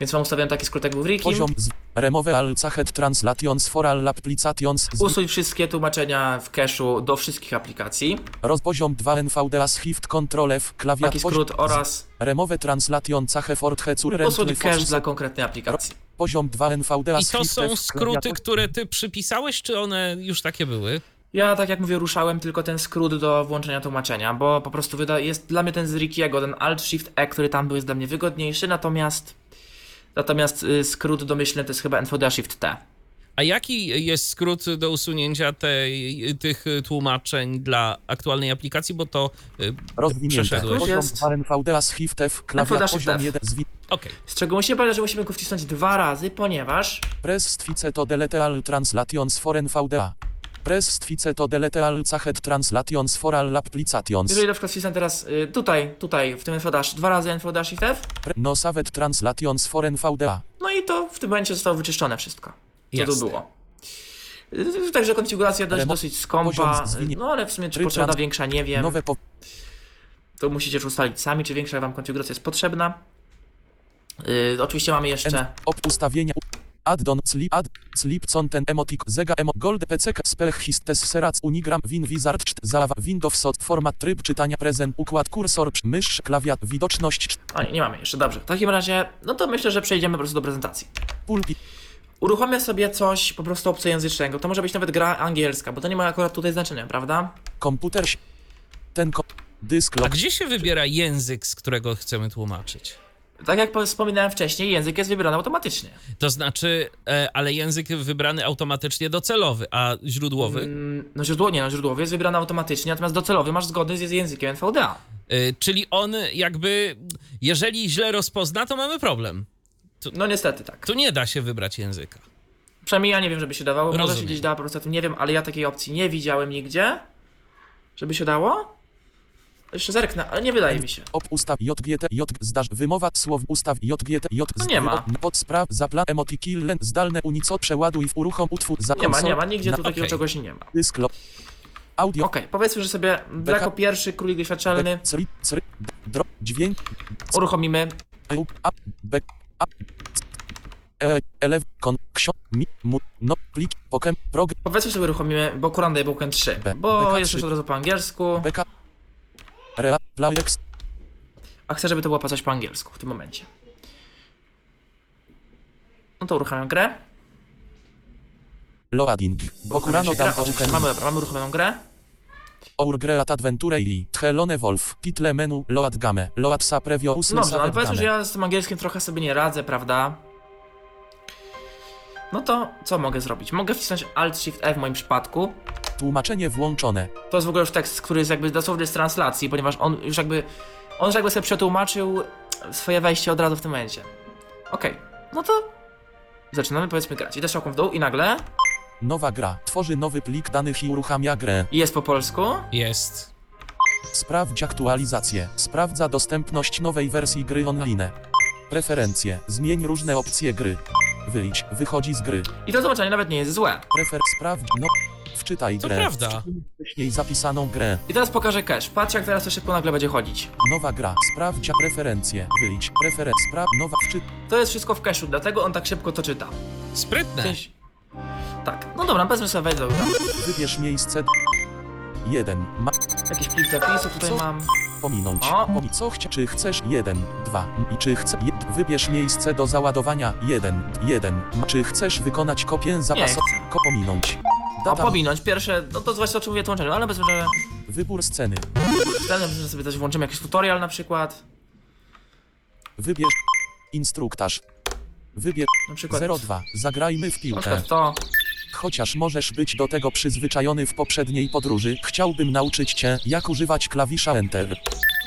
Więc mam ustawiony taki skrót, jak był w Wiki. poziom z Remove all Cachet Translations for all applications, z, Usuń wszystkie tłumaczenia w cache'u do wszystkich aplikacji. roz, poziom 2 NVDA z Shift Control F, klawiatura, Taki skrót oraz Remove Translation Cache for Hecur usuń cache dla konkretnej aplikacji. Poziom 2 NVDA I to Shift są skróty, które ty przypisałeś, czy one już takie były? Ja, tak jak mówię, ruszałem tylko ten skrót do włączenia tłumaczenia, bo po prostu wyda- jest dla mnie ten z Rickiego, ten Alt Shift E, który tam był, jest dla mnie wygodniejszy, natomiast natomiast y, skrót domyślny to jest chyba NVDA Shift T. A jaki jest skrót do usunięcia tej, tych tłumaczeń dla aktualnej aplikacji, bo to y, Rozwinięte. przeszedłeś? Poziom Jest. 2 NVDA z Shift F, klawiatura, NVDA Shift poziom F. 1 zwi, Okej. Z czego musimy pamiętać, że musimy go wcisnąć dwa razy, ponieważ Press to delete all translations for NVDA. Press stwice to delete all Cachet Translations for all applications. jeżeli na przykład wcisnę teraz y, tutaj, tutaj w tym NVDA dwa razy NVDA Shift F, No Savet Translations for NVDA. no i to w tym momencie zostało wyczyszczone wszystko, co Jasne. tu było. Y, Także konfiguracja dość, Remo- dosyć skąpa, poziom zwinie- no ale w sumie czy Tryb potrzebna trans- większa, nie wiem. Nowe po... To musicie już ustalić sami, czy większa wam konfiguracja jest potrzebna. Yy, oczywiście mamy jeszcze. N- op ustawienia. Addon sleep add sleep content emotic zega emo gold pck spell histes serac unigram win wizard czt zalawa windows sot format tryb czytania prezent układ kursor mysz klawiat widoczność czt- O nie, nie mamy jeszcze, dobrze. W takim razie, no to myślę, że przejdziemy po prostu do prezentacji. pulpit Uruchomię sobie coś po prostu obcojęzycznego. To może być nawet gra angielska, bo to nie ma akurat tutaj znaczenia, prawda? komputer ten ko- dysk A gdzie się wybiera język, z którego chcemy tłumaczyć? Tak jak po- wspominałem wcześniej, język jest wybierany automatycznie. To znaczy, e, ale język wybrany automatycznie docelowy, a źródłowy? Mm, No źródło, nie, no źródłowy jest wybrany automatycznie, natomiast docelowy masz zgodny z językiem NVDA. E, czyli on jakby, jeżeli źle rozpozna, to mamy problem. No niestety tak. Tu nie da się wybrać języka. Przynajmniej ja nie wiem, żeby się dawało. Może się Rozumiem. gdzieś dała po prostu, nie wiem, ale ja takiej opcji nie widziałem nigdzie. Żeby się dało? Jeszcze zerknę, ale nie wydaje mi się. op ustaw jgt j zdaż wymowa słow ustaw jgt j No nie ma. pod spraw zaplan emotikil len zdalne unico przeładuj w uruchom utwór za Nie ma, nie ma, nigdzie tu takiego czegoś nie ma. dysk audio Okej, powiedzmy, że sobie jako pierwszy królik doświadczalny dźwięk, uruchomimy. e, e, elev, kon, ksio, mi, mu, no, plik, pokem, prog, Powiedzmy sobie uruchomimy Bokuran Dayboken 3, B- bo BK3. jest już od razu po angielsku, beka, rea, playex, a chcę, żeby to było coś po angielsku w tym momencie. No to uruchamiam grę. loading, oczywiście open, mamy, dobra, mamy uruchomioną grę. our great adventure i, tchelone wolf, title menu, load game, load sa previo usny Dobrze, no, ale powiedzmy, że ja z tym angielskim trochę sobie nie radzę, prawda? No to co mogę zrobić? Mogę wcisnąć Alt Shift E w moim przypadku. Tłumaczenie włączone, To jest w ogóle już tekst, który jest jakby dosłownie z translacji, ponieważ on już jakby on już jakby sobie przetłumaczył swoje wejście od razu w tym momencie. Okej, no to zaczynamy powiedzmy grać. Idę strzałką w dół i nagle nowa gra, tworzy nowy plik danych i uruchamia grę. jest po polsku. Jest. Sprawdź aktualizację. Sprawdza dostępność nowej wersji gry online. Preferencje. Zmień różne opcje gry. Wyjdź. Wychodzi z gry. I to zobaczenie nawet nie jest złe. Prefer. Sprawdź. No. Wczytaj To grę. prawda. Wcześniej zapisaną grę. I teraz pokażę cache. Patrz jak teraz to szybko nagle będzie chodzić. Nowa gra. Sprawdź preferencje. Wyjdź. Preferenc. Spraw. Nowa. Wczy... To jest wszystko w cache'u, dlatego on tak szybko to czyta. Sprytne. Część... Tak, no dobra, powiedzmy sobie wejdę. Dobra. Wybierz miejsce. 1. Ma. Jakiś plik zapisu tutaj Co? mam. Pominąć. O. Pomi co chcia, czy chcesz 1, 2 i czy chcesz wybierz miejsce do załadowania 1, 1. Czy chcesz wykonać kopię zapasową? Ko pominąć. A Data, pominąć pierwsze, no to właśnie o czym mówię tłumaczeniu, ale powiedzmy, że wybór sceny. wtedy że sobie też włączymy jakiś tutorial na przykład. Wybierz instruktaż. Wybierz Na przykład 02. Zagrajmy w na piłkę. przykład to. Chociaż możesz być do tego przyzwyczajony w poprzedniej podróży, chciałbym nauczyć cię, jak używać klawisza Enter.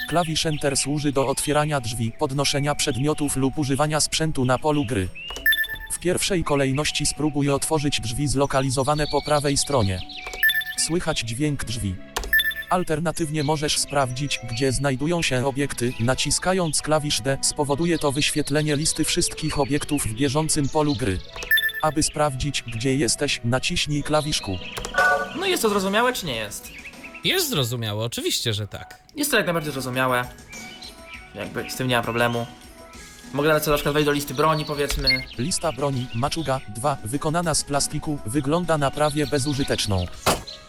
Klawisz Enter służy do otwierania drzwi, podnoszenia przedmiotów lub używania sprzętu na polu gry. W pierwszej kolejności spróbuj otworzyć drzwi zlokalizowane po prawej stronie. Słychać dźwięk drzwi. Alternatywnie możesz sprawdzić, gdzie znajdują się obiekty, naciskając klawisz D. Spowoduje to wyświetlenie listy wszystkich obiektów w bieżącym polu gry. Aby sprawdzić, gdzie jesteś, naciśnij klawisz Q. No jest to zrozumiałe, czy nie jest? Jest zrozumiałe, oczywiście, że tak. Jest to jak najbardziej zrozumiałe. Jakby z tym nie ma problemu. Mogę nawet sobie na przykład wejść do listy broni, powiedzmy. Lista broni, maczuga 2, wykonana z plastiku, wygląda na prawie bezużyteczną.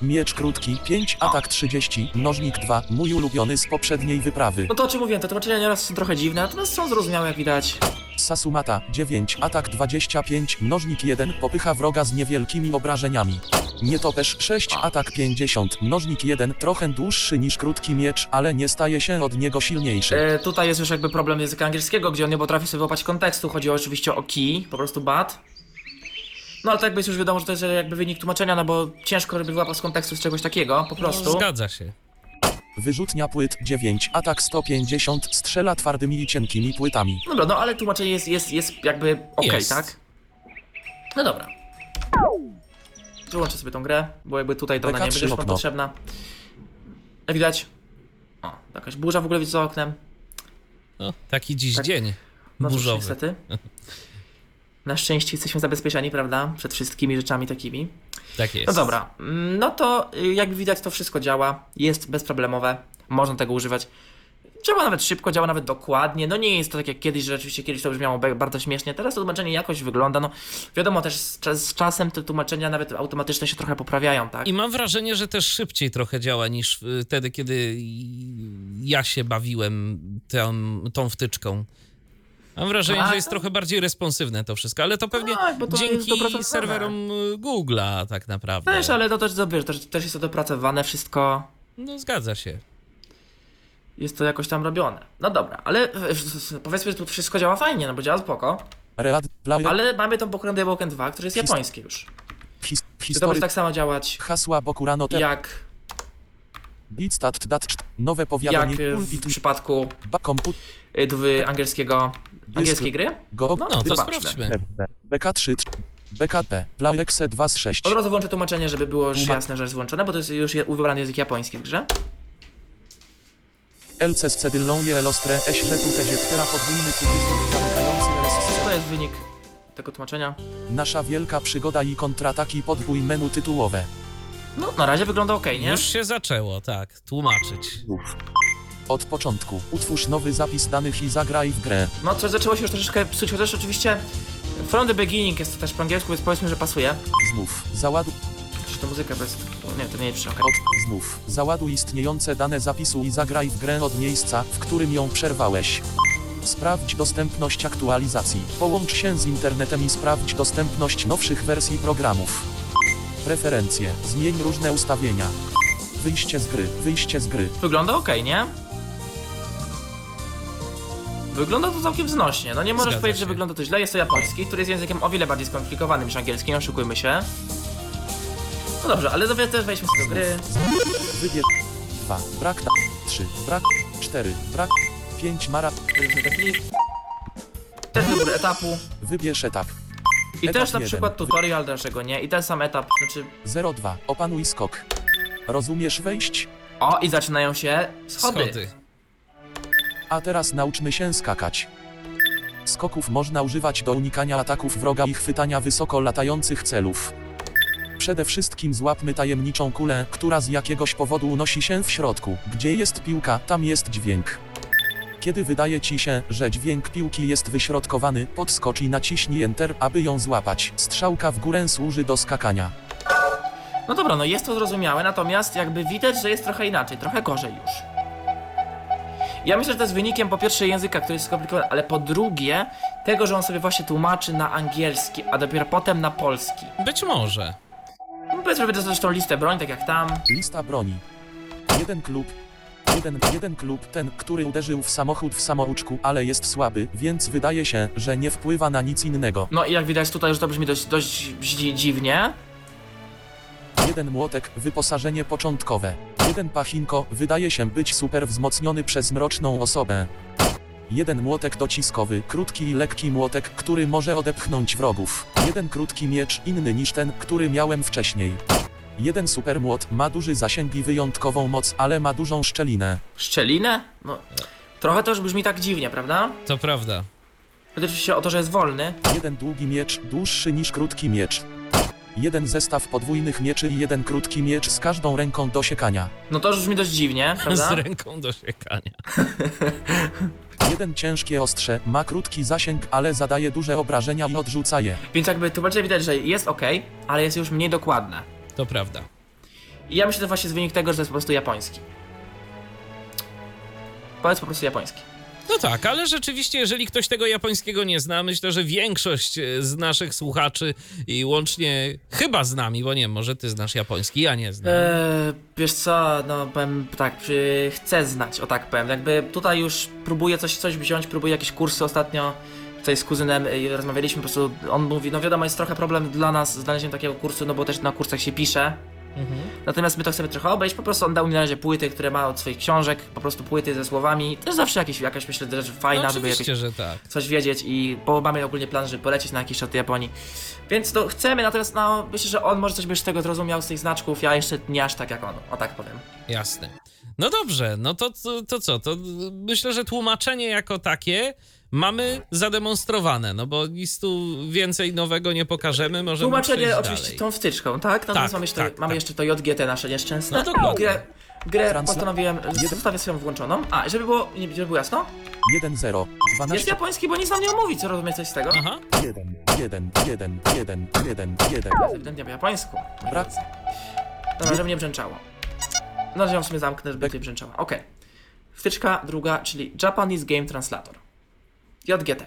Miecz krótki 5, atak 30, nożnik 2, mój ulubiony z poprzedniej wyprawy. No to o czym mówiłem, te tłumaczenia nieraz są trochę dziwne, natomiast są zrozumiałe jak widać. Sasumata 9, atak 25, mnożnik 1, popycha wroga z niewielkimi obrażeniami. Nietoperz 6, atak 50, mnożnik 1, trochę dłuższy niż krótki miecz, ale nie staje się od niego silniejszy. E, tutaj jest już jakby problem języka angielskiego, gdzie on nie potrafi sobie wyłapać kontekstu. Chodzi oczywiście o key, po prostu bad. No ale tak jakby jest już wiadomo, że to jest jakby wynik tłumaczenia, no bo ciężko żeby wyłapać z kontekstu z czegoś takiego, po prostu. Zgadza się. Wyrzutnia płyt 9, atak 150, strzela twardymi i cienkimi płytami. Dobra, no ale tłumaczenie jest, jest, jest jakby okej, Jest. tak? No dobra. Wyłączę sobie tą grę, bo jakby tutaj to ona nie BK3 będzie już nam okno. potrzebna. Jak widać. O, jakaś burza w ogóle widzę za oknem. No, taki dziś Tak. dzień No cóż, burzowy. niestety. Na szczęście jesteśmy zabezpieczeni, prawda? Przed wszystkimi rzeczami takimi. Tak jest. No dobra, mm, no to y, jak widać to wszystko działa, jest bezproblemowe, można tego używać. Działa nawet szybko, działa nawet dokładnie. No nie jest to tak jak kiedyś, że rzeczywiście kiedyś to brzmiało bardzo śmiesznie. Teraz to tłumaczenie jakoś wygląda. No wiadomo też z, z czasem te tłumaczenia nawet automatyczne się trochę poprawiają, tak? I mam wrażenie, że też szybciej trochę działa niż y, wtedy, kiedy ja się bawiłem tą, tą wtyczką. Mam wrażenie, Tak? że jest trochę bardziej responsywne to wszystko, ale to pewnie Tak, bo to dzięki serwerom y, Google'a tak naprawdę. Też, ale to też, to, wiesz, też, też jest to dopracowane wszystko. No zgadza się. Jest to jakoś tam robione. No dobra, ale e, powiedzmy, że tu wszystko działa fajnie, no bo działa spoko. Ale mamy tą pokorę Devil 2, który jest His- japoński już. his, Czy to może tak samo działać hasła Bokurano te, jak, Bitstat, dat, czt, nowe jak powiadomienie, pulpit, w przypadku w angielskiego, angielskiej gry? go, No, No to zobaczmy. sprawdźmy. BK3, BKP, Playexe 2 z 6. Od razu włączę tłumaczenie, żeby było już jasne, że jest włączone, bo to jest już je- wybrany język japoński w grze. LC z cedylą je elostre, eśle tu tezie, która podwójny zamykający To jest wynik tego tłumaczenia. Nasza wielka przygoda i kontrataki podwój menu tytułowe. No, na razie wygląda ok, nie? Już się zaczęło, tak, tłumaczyć. Od początku, utwórz nowy zapis danych i zagraj w grę. No, coś zaczęło się już troszeczkę psuć, chociaż oczywiście From the beginning jest to też po angielsku, więc powiedzmy, że pasuje. Znów, załaduj, Czy to muzyka bez... Nie, to nie jest okej. od, znów, załaduj istniejące dane zapisu i zagraj w grę od miejsca, w którym ją przerwałeś. Sprawdź dostępność aktualizacji. Połącz się z internetem i sprawdź dostępność nowszych wersji programów. Preferencje. Zmień różne ustawienia. Wyjście z gry. Wyjście z gry. Wygląda ok, nie? Wygląda to całkiem znośnie. No nie możesz Zgadza powiedzieć, że się. wygląda to źle. Jest to japoński, który jest językiem o wiele bardziej skomplikowanym niż angielski, nie oszukujmy się. No dobrze, ale dowie- też wejdźmy sobie do gry. Wybierz 2. Brak ta 3. Brak 4. Brak 5. Mara. Wejdźmy do klip. Też wybór etapu. Wybierz etap. I Etap też na jeden. przykład tutorial, dlaczego nie? I ten sam etap, znaczy... 02. Opanuj skok. Rozumiesz wejść? O, i zaczynają się schody. Schody. A teraz nauczmy się skakać. Skoków można używać do unikania ataków wroga i chwytania wysoko latających celów. Przede wszystkim złapmy tajemniczą kulę, która z jakiegoś powodu unosi się w środku. Gdzie jest piłka, tam jest dźwięk. Kiedy wydaje ci się, że dźwięk piłki jest wyśrodkowany, podskocz i naciśnij Enter, aby ją złapać. Strzałka w górę służy do skakania. No dobra, no jest to zrozumiałe, natomiast jakby widać, że jest trochę inaczej, trochę gorzej już. Ja myślę, że to jest wynikiem po pierwsze języka, który jest skomplikowany, ale po drugie tego, że on sobie właśnie tłumaczy na angielski, a dopiero potem na polski. Być może. No powiedzmy, że to zresztą listę broń, tak jak tam. Lista broni. Jeden klub. Jeden, jeden klub, ten, który uderzył w samochód w samouczku, ale jest słaby, więc wydaje się, że nie wpływa na nic innego. No i jak widać tutaj, że to brzmi dość, dość dzi- dziwnie. Jeden młotek, wyposażenie początkowe. Jeden pachinko, wydaje się być super wzmocniony przez mroczną osobę. Jeden młotek dociskowy, krótki i lekki młotek, który może odepchnąć wrogów. Jeden krótki miecz, inny niż ten, który miałem wcześniej. Jeden super młot, ma duży zasięg i wyjątkową moc, ale ma dużą szczelinę. Szczelinę? No, trochę to już brzmi tak dziwnie, prawda? To prawda. Chodzi oczywiście o to, że jest wolny. Jeden długi miecz, dłuższy niż krótki miecz. Jeden zestaw podwójnych mieczy i jeden krótki miecz z każdą ręką do siekania. No to już brzmi dość dziwnie, Z prawda? ręką do siekania. Jeden ciężkie ostrze, ma krótki zasięg, ale zadaje duże obrażenia i odrzuca je. Więc jakby tu bardziej widać, że jest ok, ale jest już mniej dokładne. To prawda. I ja myślę, że to właśnie jest wynik tego, że to jest po prostu japoński. Powiedz po prostu japoński. No tak, ale rzeczywiście, jeżeli ktoś tego japońskiego nie zna, myślę, że większość e, z naszych słuchaczy i łącznie chyba z nami, bo nie może ty znasz japoński, ja nie znam. Eee, wiesz co, no powiem tak, chcę znać, o tak powiem. Jakby tutaj już próbuję coś, coś wziąć, próbuję jakieś kursy ostatnio. Tutaj z kuzynem yy, rozmawialiśmy, po prostu on mówi, no wiadomo, jest trochę problem dla nas znalezienie takiego kursu, no bo też na kursach się pisze. Mhm. Natomiast my to chcemy trochę obejść, po prostu on dał mi na razie płyty, które ma od swoich książek, po prostu płyty ze słowami. To jest zawsze jakieś, jakaś myślę, że fajna, No żeby jakieś że tak. coś wiedzieć i bo mamy ogólnie plan, żeby polecieć na jakiś czas do Japonii. Więc to chcemy, natomiast no myślę, że on może coś by z tego zrozumiał z tych znaczków, ja jeszcze nie aż tak jak on, o tak powiem. Jasne. No dobrze, no to, to, to co? To myślę, że tłumaczenie jako takie mamy zademonstrowane, no bo nic tu więcej nowego nie pokażemy, możemy Tłumaczenie oczywiście dalej. tą wtyczką, tak? Natomiast Tak, mamy, jeszcze, tak, mamy tak. jeszcze to JGT nasze nieszczęsne. No dokładnie. Grę, grę Transla- postanowiłem, zostawię swoją włączoną. A, żeby było, żeby było jasno, 1-0, jest 12, japoński, bo nic nam nie mówi, co rozumieć coś z tego? Aha, 1, 1, 1, 1, 1, 1. To jest ewidentnie po japońsku. Brak. Dobra, żeby nie brzęczało. No, że ją w sumie zamknę, żeby nie brzęczało. Okej. Wtyczka druga, czyli Japanese Game Translator. JGT.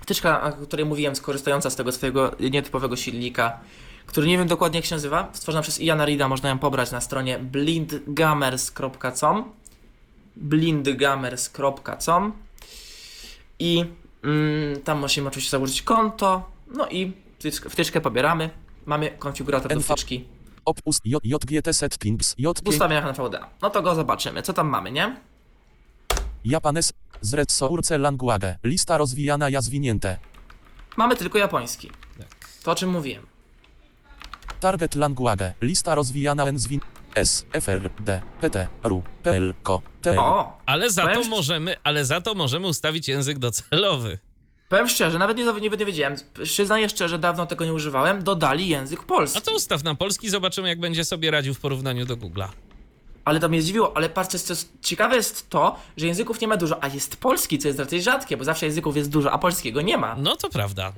Wtyczka, o której mówiłem, skorzystająca z tego swojego nietypowego silnika, który nie wiem dokładnie jak się nazywa, stworzona przez Iana Rida, można ją pobrać na stronie blindgamers.com blindgamers.com i mm, tam musimy oczywiście założyć konto, no i wtyczkę, pobieramy, mamy konfigurator do wtyczki. Opus JGT Settings, w ustawieniach na VDA. No to go zobaczymy, co tam mamy, nie? Japanes, Zretso Urce Language, lista rozwijana ja zwinięte. Mamy tylko japoński. Tak. To o czym mówiłem. Target Language, lista rozwijana N zwin... S, FR, D, PT, RU, PL, KO, TL. O! ale za to możemy, ale za to możemy ustawić język docelowy. Powiem szczerze, nawet nie, nie, nie wiedziałem. Przyznaję szczerze, dawno tego nie używałem. Dodali język polski. A to ustaw na polski, zobaczymy jak będzie sobie radził w porównaniu do Google'a. Ale to mnie zdziwiło, ale patrzcie, co ciekawe jest to, że języków nie ma dużo, a jest polski, co jest raczej rzadkie, bo zawsze języków jest dużo, a polskiego nie ma. No to prawda.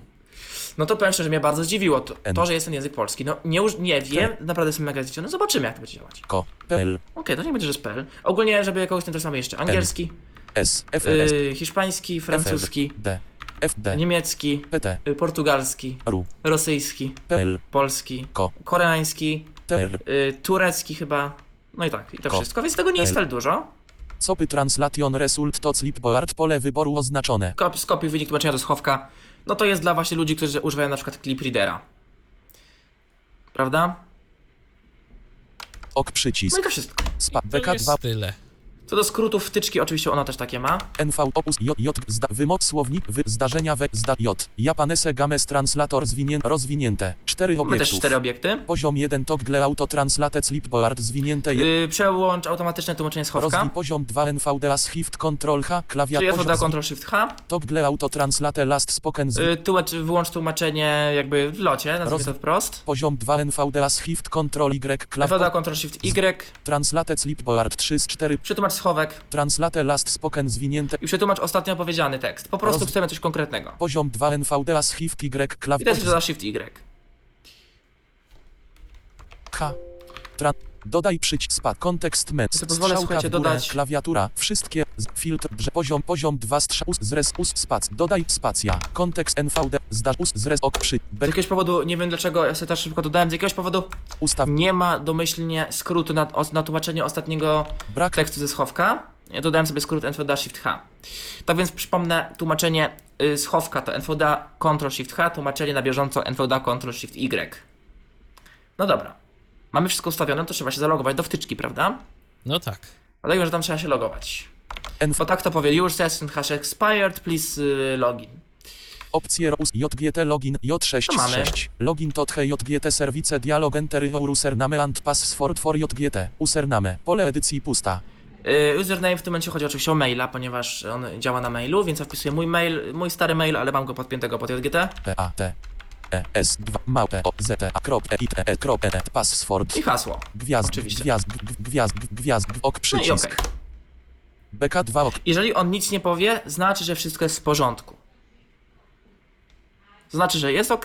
No to powiem szczerze, mnie bardzo zdziwiło to, to że jest ten język polski. No nie, uż- nie wiem, naprawdę jestem mega zdziwiony. Zobaczymy, jak to będzie działać. KO, PL, Okej, to nie będzie, że spell. Ogólnie, żeby kogoś tym mamy jeszcze angielski, S, FR, yy, hiszpański, francuski, D, FD, niemiecki, PT, yy, portugalski, RU, rosyjski, PL, polski, KO, koreański, yy, turecki chyba. No i tak, i to Ko. wszystko, więc tego nie jest L. wcale dużo. Copy Translation Result to Clipboard pole wyboru oznaczone. Kop, skopiuj wynik tłumaczenia do schowka. No to jest dla właśnie ludzi, którzy używają na przykład clip readera. Prawda? Ok No przycisk. i to wszystko. SPA To BK2 jest tyle. Co do skrótów wtyczki, oczywiście ona też takie ma. NV opus J J zda, wymot słownik wy, zdarzenia we zda J Japanese Games Translator zwinię, rozwinięte 4 Mamy też obiektów cztery obiekty. Poziom 1 Toggle Auto Translate Clipboard zwinięte Yy, przełącz automatyczne tłumaczenie schowka. rozwij poziom 2 NVDA Shift Control H Czyli klawiatura jest woda Ctrl Shift H. Toggle Auto Translate Last Spoken zwi, Yy, tłumacz, wyłącz tłumaczenie jakby w locie, nazwijmy Roz- to wprost. poziom 2 NVDA Shift Control Y Woda klawiatura Ctrl Shift Y. Translate Clipboard 3 z 4 Przetłumacz schowek Translate Last Spoken zwinięte i przetłumacz ostatnio powiedziany tekst. Po prostu Roz- chcemy coś konkretnego. poziom 2 NVDA Shift Y I teraz klawiatura woda Shift Y. H. Tra... Dodaj przycisk spa. Kontekst mens. To pozwolę, Strzałka słuchajcie, w górę, dodać- Klawiatura. Wszystkie. z- Filtr. Drze, poziom. Poziom 2 strzał. Zres. Us. Spac. Dodaj spacja. Kontekst NVD. Zdasz. Us. Zres. Ok. Przy. Z Be, jakiegoś powodu, nie wiem dlaczego, ja sobie też szybko dodałem, z jakiegoś powodu ustaw. nie ma domyślnie skrótu na, na tłumaczenie ostatniego Brak. tekstu ze schowka. Ja dodałem sobie skrót NVDA Shift H. Tak więc przypomnę, tłumaczenie y, schowka to NVDA Ctrl Shift H, tłumaczenie na bieżąco NVDA Ctrl Shift Y. No dobra mamy wszystko ustawione, to trzeba się zalogować do wtyczki, prawda? No tak. Dlatego, że tam trzeba się logować. Bo tak to powiedzieli, już session hash expired, please y, login. Opcje ROUS JGT login J66. Login tothe JGT service dialog enter username and password for JGT. Username. Pole edycji pusta. Y, username w tym momencie chodzi oczywiście o maila, ponieważ on działa na mailu, więc ja wpisuję mój mail, mój stary mail, ale mam go podpiętego pod JGT. PAT. S2 małpę zeta.it.net e, e, password. I hasło. Gwiazd, Oczywiście. gwiazd, gwiazd, gwiazd, ok no przycisk. No okay. BK2 ok. Jeżeli on nic nie powie, znaczy, że wszystko jest w porządku. Znaczy, że jest ok,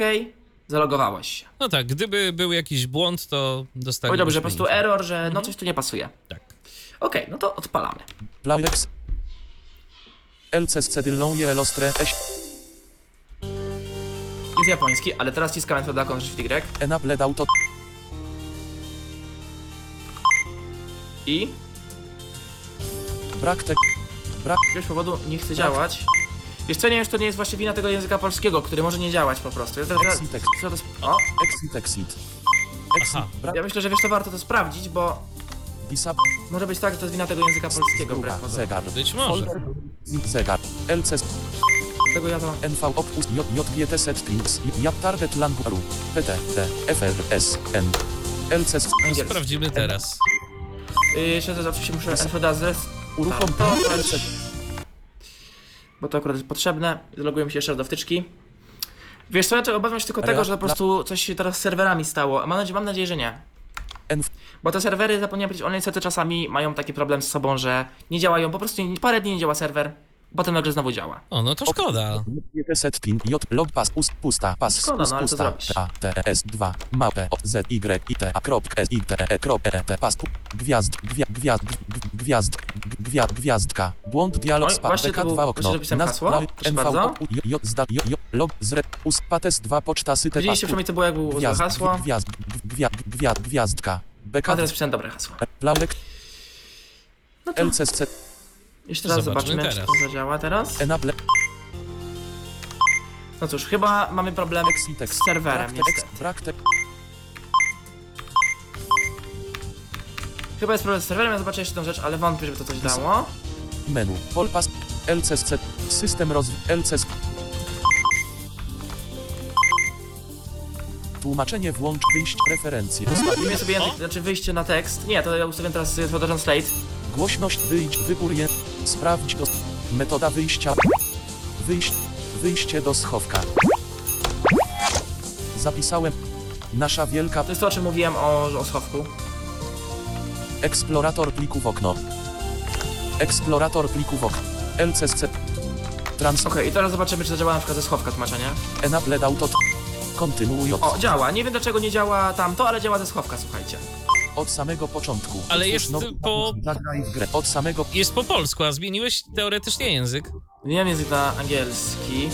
zalogowałeś się. No tak, gdyby był jakiś błąd, to dostaniesz. Powiedziałby, że po prostu error, że no mhm. coś tu nie pasuje. Tak. ok no to odpalamy. Plaurex LCSC Dylon Jelostre S jest japoński, ale teraz ciskam Enter dla Shift Y enabled auto i brak tek brak z jakiegoś powodu nie chce działać. Wiesz co, nie wiem, czy to nie jest właśnie wina tego języka polskiego, który może nie działać po prostu. Ja, teraz, Exit, exit. co to sp- o, exit exit exit Aha. brak ja myślę, że wiesz, to warto to sprawdzić, bo disab może być tak, że to jest wina tego języka polskiego wbrew pozorom. zegar Być może. zegar LCS Dlatego ja to... NV Opus J JGT Settings J Target Languaru PT T FRS N LCS Angielski. Sprawdzimy teraz. Yy, jeszcze raz oczywiście muszę NFD zres... Uruchom to, LCS bo to akurat jest potrzebne. Zaloguję się jeszcze raz do wtyczki. Wiesz co, ja obawiam się tylko tego, że po prostu coś się teraz z serwerami stało. A mam nadzieję, mam nadzieję że nie. Bo te serwery, zapomniałem powiedzieć, one niestety czasami mają taki problem z sobą, że nie działają. Po prostu nie- parę dni nie działa serwer, potem nagle znowu działa. O, no to szkoda. JGT Setting J Log Pass Pust Pusta Szkoda, Pust no ale co Pusta zrobisz? A T S 2 Mapę O Z Y I T A krop S I T E krop E T Pass Pu- Gwiazd Gwia- Gwiazd Gwiazd Gwiazd Gwiazdka Błąd dialog Oj, spa właśnie to BK2 był- okno właśnie hasło? Proszę bardzo. J J zda J Log Zre Us Pates 2 Poczta Syte Widzieliście przynajmniej co było, jak było Gwiazd, hasło? gwiazd, gwiazd, gwiazd, gwiazdka. BK, A teraz pisałem dobre hasło. Plaulek, No to LCSC, jeszcze raz Zobaczmy zobaczmy, czy teraz. to zadziała teraz. Enable, No cóż, chyba mamy problem z serwerem Brak, niestety. Chyba jest problem z serwerem, ja zobaczę jeszcze tę rzecz, ale wątpię, żeby to coś dało. menu, Polpas, LCSC, system rozwój, LCS. Tłumaczenie włącz, wyjść, preferencje. Ustawimy sobie język, znaczy wyjście na tekst. Nie, to ja ustawiam teraz y, Photo Translate. Głośność, wyjdź, wybór je, sprawdź do, metoda wyjścia, wyjść, wyjście do schowka. Zapisałem, nasza wielka To jest to, o czym mówiłem o, o schowku. Eksplorator plików okno. Eksplorator plików okno. LCSC. Trans. Okej, i teraz zobaczymy, czy to działa na przykład ze schowka tłumaczenie. Enabled auto. Kontynuując. O, działa. Nie wiem dlaczego nie działa tamto, ale działa ze schowka, słuchajcie. Od samego początku. Ale Otwórz jest nowy po- Zagraj w grę. Od samego. Jest po polsku, a zmieniłeś teoretycznie język. Nie wiem język na angielski.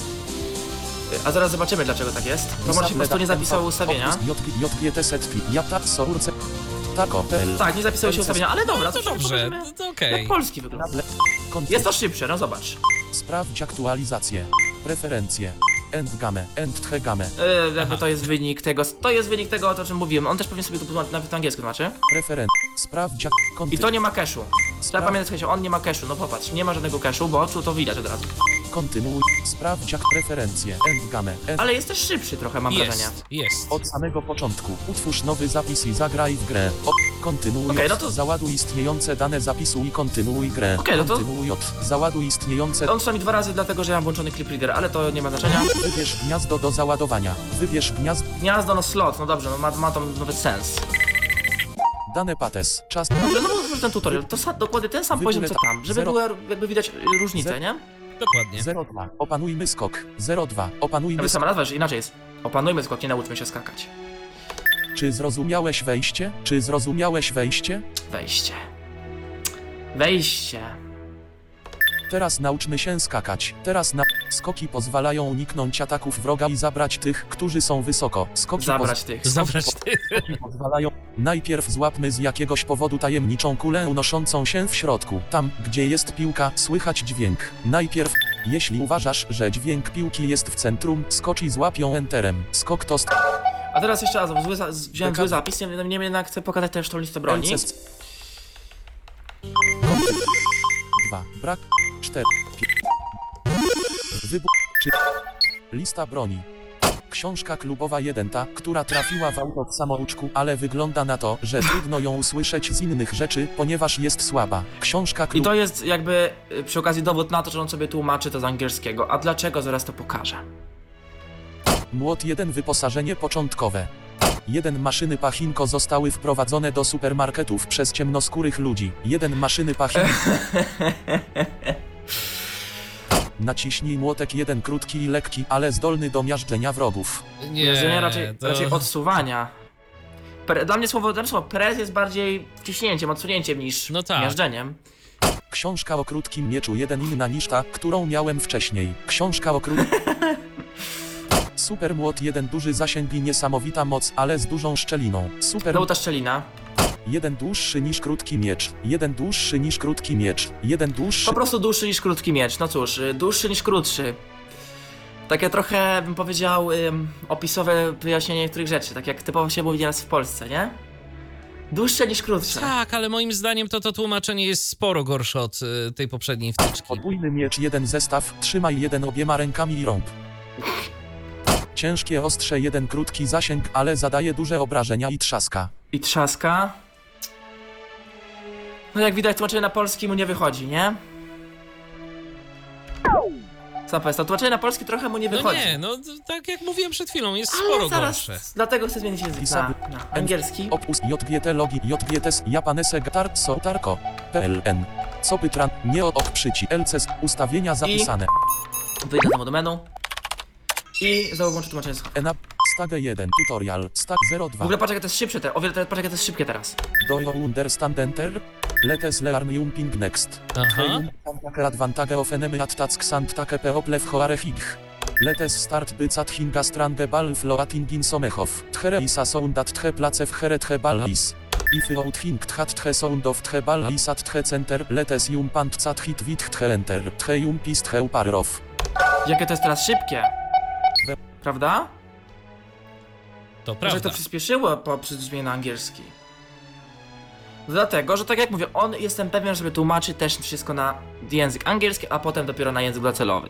Y, A zaraz zobaczymy, dlaczego tak jest. To może się po prostu nie zapisało ustawienia. JGT setki. Jata sorce. Tako.pl. Tak, nie zapisało się ustawienia, ale dobra, No to cóż, dobrze, zobaczymy, to okej. Jak polski wygląda. Jest to szybsze, no zobacz. Sprawdź aktualizację. Preferencje. Endgame. Endgame. Yy, jakby to jest wynik tego, to jest wynik tego, o czym mówiłem. On też pewnie sobie to nawet po angielsku tłumaczy. Preferen. Sprawdź ak- I konty- to nie ma cache'u. Trzeba pamiętać, słuchajcie, on nie ma cache'u, no popatrz, nie ma żadnego cache'u, bo tu to widać od razu. Kontynuuj. Sprawdź ak- preferencje. Endgame. End- Ale jest też szybszy trochę, mam wrażenie. Jest, jest. Od samego początku. Utwórz nowy zapis i zagraj w grę. O, kontynuuj. Okej, od. no to- Załaduj istniejące dane zapisu i kontynuuj grę. Okej, no to- Kontynuuj od. Załaduj istniejące. On przynajmniej dwa razy, dlatego że ja mam włączony clip reader, ale to nie ma znaczenia. Wybierz gniazdo do załadowania. Wybierz gniazdo. Gniazdo, no slot, no dobrze, no ma, ma to nawet sens. Dane pates. Czas. Dobrze, no bo ten tutorial, to sa, dokładnie ten sam Wybór poziom co tam, żeby Zero. była jakby widać y, różnicę, Zero. nie? Dokładnie. 02. Opanujmy skok. 02. Opanujmy skok. sama nazwa, że inaczej jest. Opanujmy skok, nie nauczmy się skakać. Czy zrozumiałeś wejście? Czy zrozumiałeś wejście? Wejście. Wejście. Teraz nauczmy się skakać. Teraz na skoki pozwalają uniknąć ataków wroga i zabrać tych, którzy są wysoko. Skoki Zabrać tych. Zabrać ty. pozwalają. Najpierw złapmy z jakiegoś powodu tajemniczą kulę unoszącą się w środku. Tam, gdzie jest piłka, słychać dźwięk. Najpierw, jeśli uważasz, że dźwięk piłki jest w centrum, skocz i złap ją enterem. Skok to st- A teraz jeszcze raz, zły za, z- wziąłem zły zapis, niemniej niemniej jednak chcę pokazać też tą listę broni. LCS. 2. Brak. 4. Wybuch. 3. Lista broni. Książka klubowa 1 ta, która trafiła w auto w samouczku, ale wygląda na to, że trudno ją usłyszeć z innych rzeczy, ponieważ jest słaba. Książka I klubowa... to jest jakby y, przy okazji dowód na to, że on sobie tłumaczy to z angielskiego. A dlaczego? Zaraz to pokażę. Młot 1 wyposażenie początkowe. 1 maszyny pachinko zostały wprowadzone do supermarketów przez ciemnoskórych ludzi. 1 maszyny pachinko. Naciśnij młotek 1 krótki i lekki, ale zdolny do miażdżenia wrogów. Nie, Mierzenia raczej, to... raczej odsuwania. Pre, dla mnie słowo, mnie słowo prez jest bardziej wciśnięciem, odsunięciem niż No tak. miażdżeniem. Książka o krótkim mieczu 1 inna niż ta, którą miałem wcześniej. Książka o krótkim... Super młot 1 duży zasięg i niesamowita moc, ale z dużą szczeliną. Super Znowu ta szczelina. Jeden dłuższy niż krótki miecz. Jeden dłuższy niż krótki miecz. Jeden dłuższy... Po prostu dłuższy niż krótki miecz. No cóż, y, dłuższy niż krótszy. Takie trochę, bym powiedział, ym, opisowe wyjaśnienie niektórych rzeczy, tak jak typowo się mówi nieraz w Polsce, nie? Dłuższe niż krótsze. Tak, ale moim zdaniem to to tłumaczenie jest sporo gorsze od y, tej poprzedniej wtyczki. Podwójny miecz, jeden zestaw, trzymaj jeden obiema rękami i rąb. Ciężkie ostrze, jeden krótki zasięg, ale zadaje duże obrażenia i trzaska. I trzaska. No jak widać, tłumaczenie na polski mu nie wychodzi, nie? Co jest, to tłumaczenie na polski trochę mu nie No wychodzi. nie, no tak jak mówiłem przed chwilą, jest Ale sporo zaraz, gorsze. dlatego chcę zmienić język na, Pisab- na angielski. Opus JGT logi JGTS Japanese Gatar Sotarko PLN. Co pytran, nie od ok przyci LCS ustawienia zapisane. Wyjdę znowu do menu. I znowu włączę tłumaczenie z Ena Stage 1 tutorial Stag W 02 ogóle patrz jak to jest szybsze, te, o wiele, patrz jak to jest szybkie teraz. Do you understand enter? Letes learn jumping next. Aha. Advantage of enemy at task and take people w hoare hig. Letes start bycat hinga strange bal floating in somechow. Tchere isa sound at tche place w here tche bal is. If out hing tchat tche sound of tche bal is at tche center. Letes jumpant cat hit wit tche enter. Tche jumpist tche uparrow. Jakie to jest teraz szybkie. We- Prawda? To Może prawda. to przyspieszyło po na angielski. Dlatego, że tak jak mówię, on jestem pewien, że sobie tłumaczy też wszystko na język angielski, a potem dopiero na język docelowy.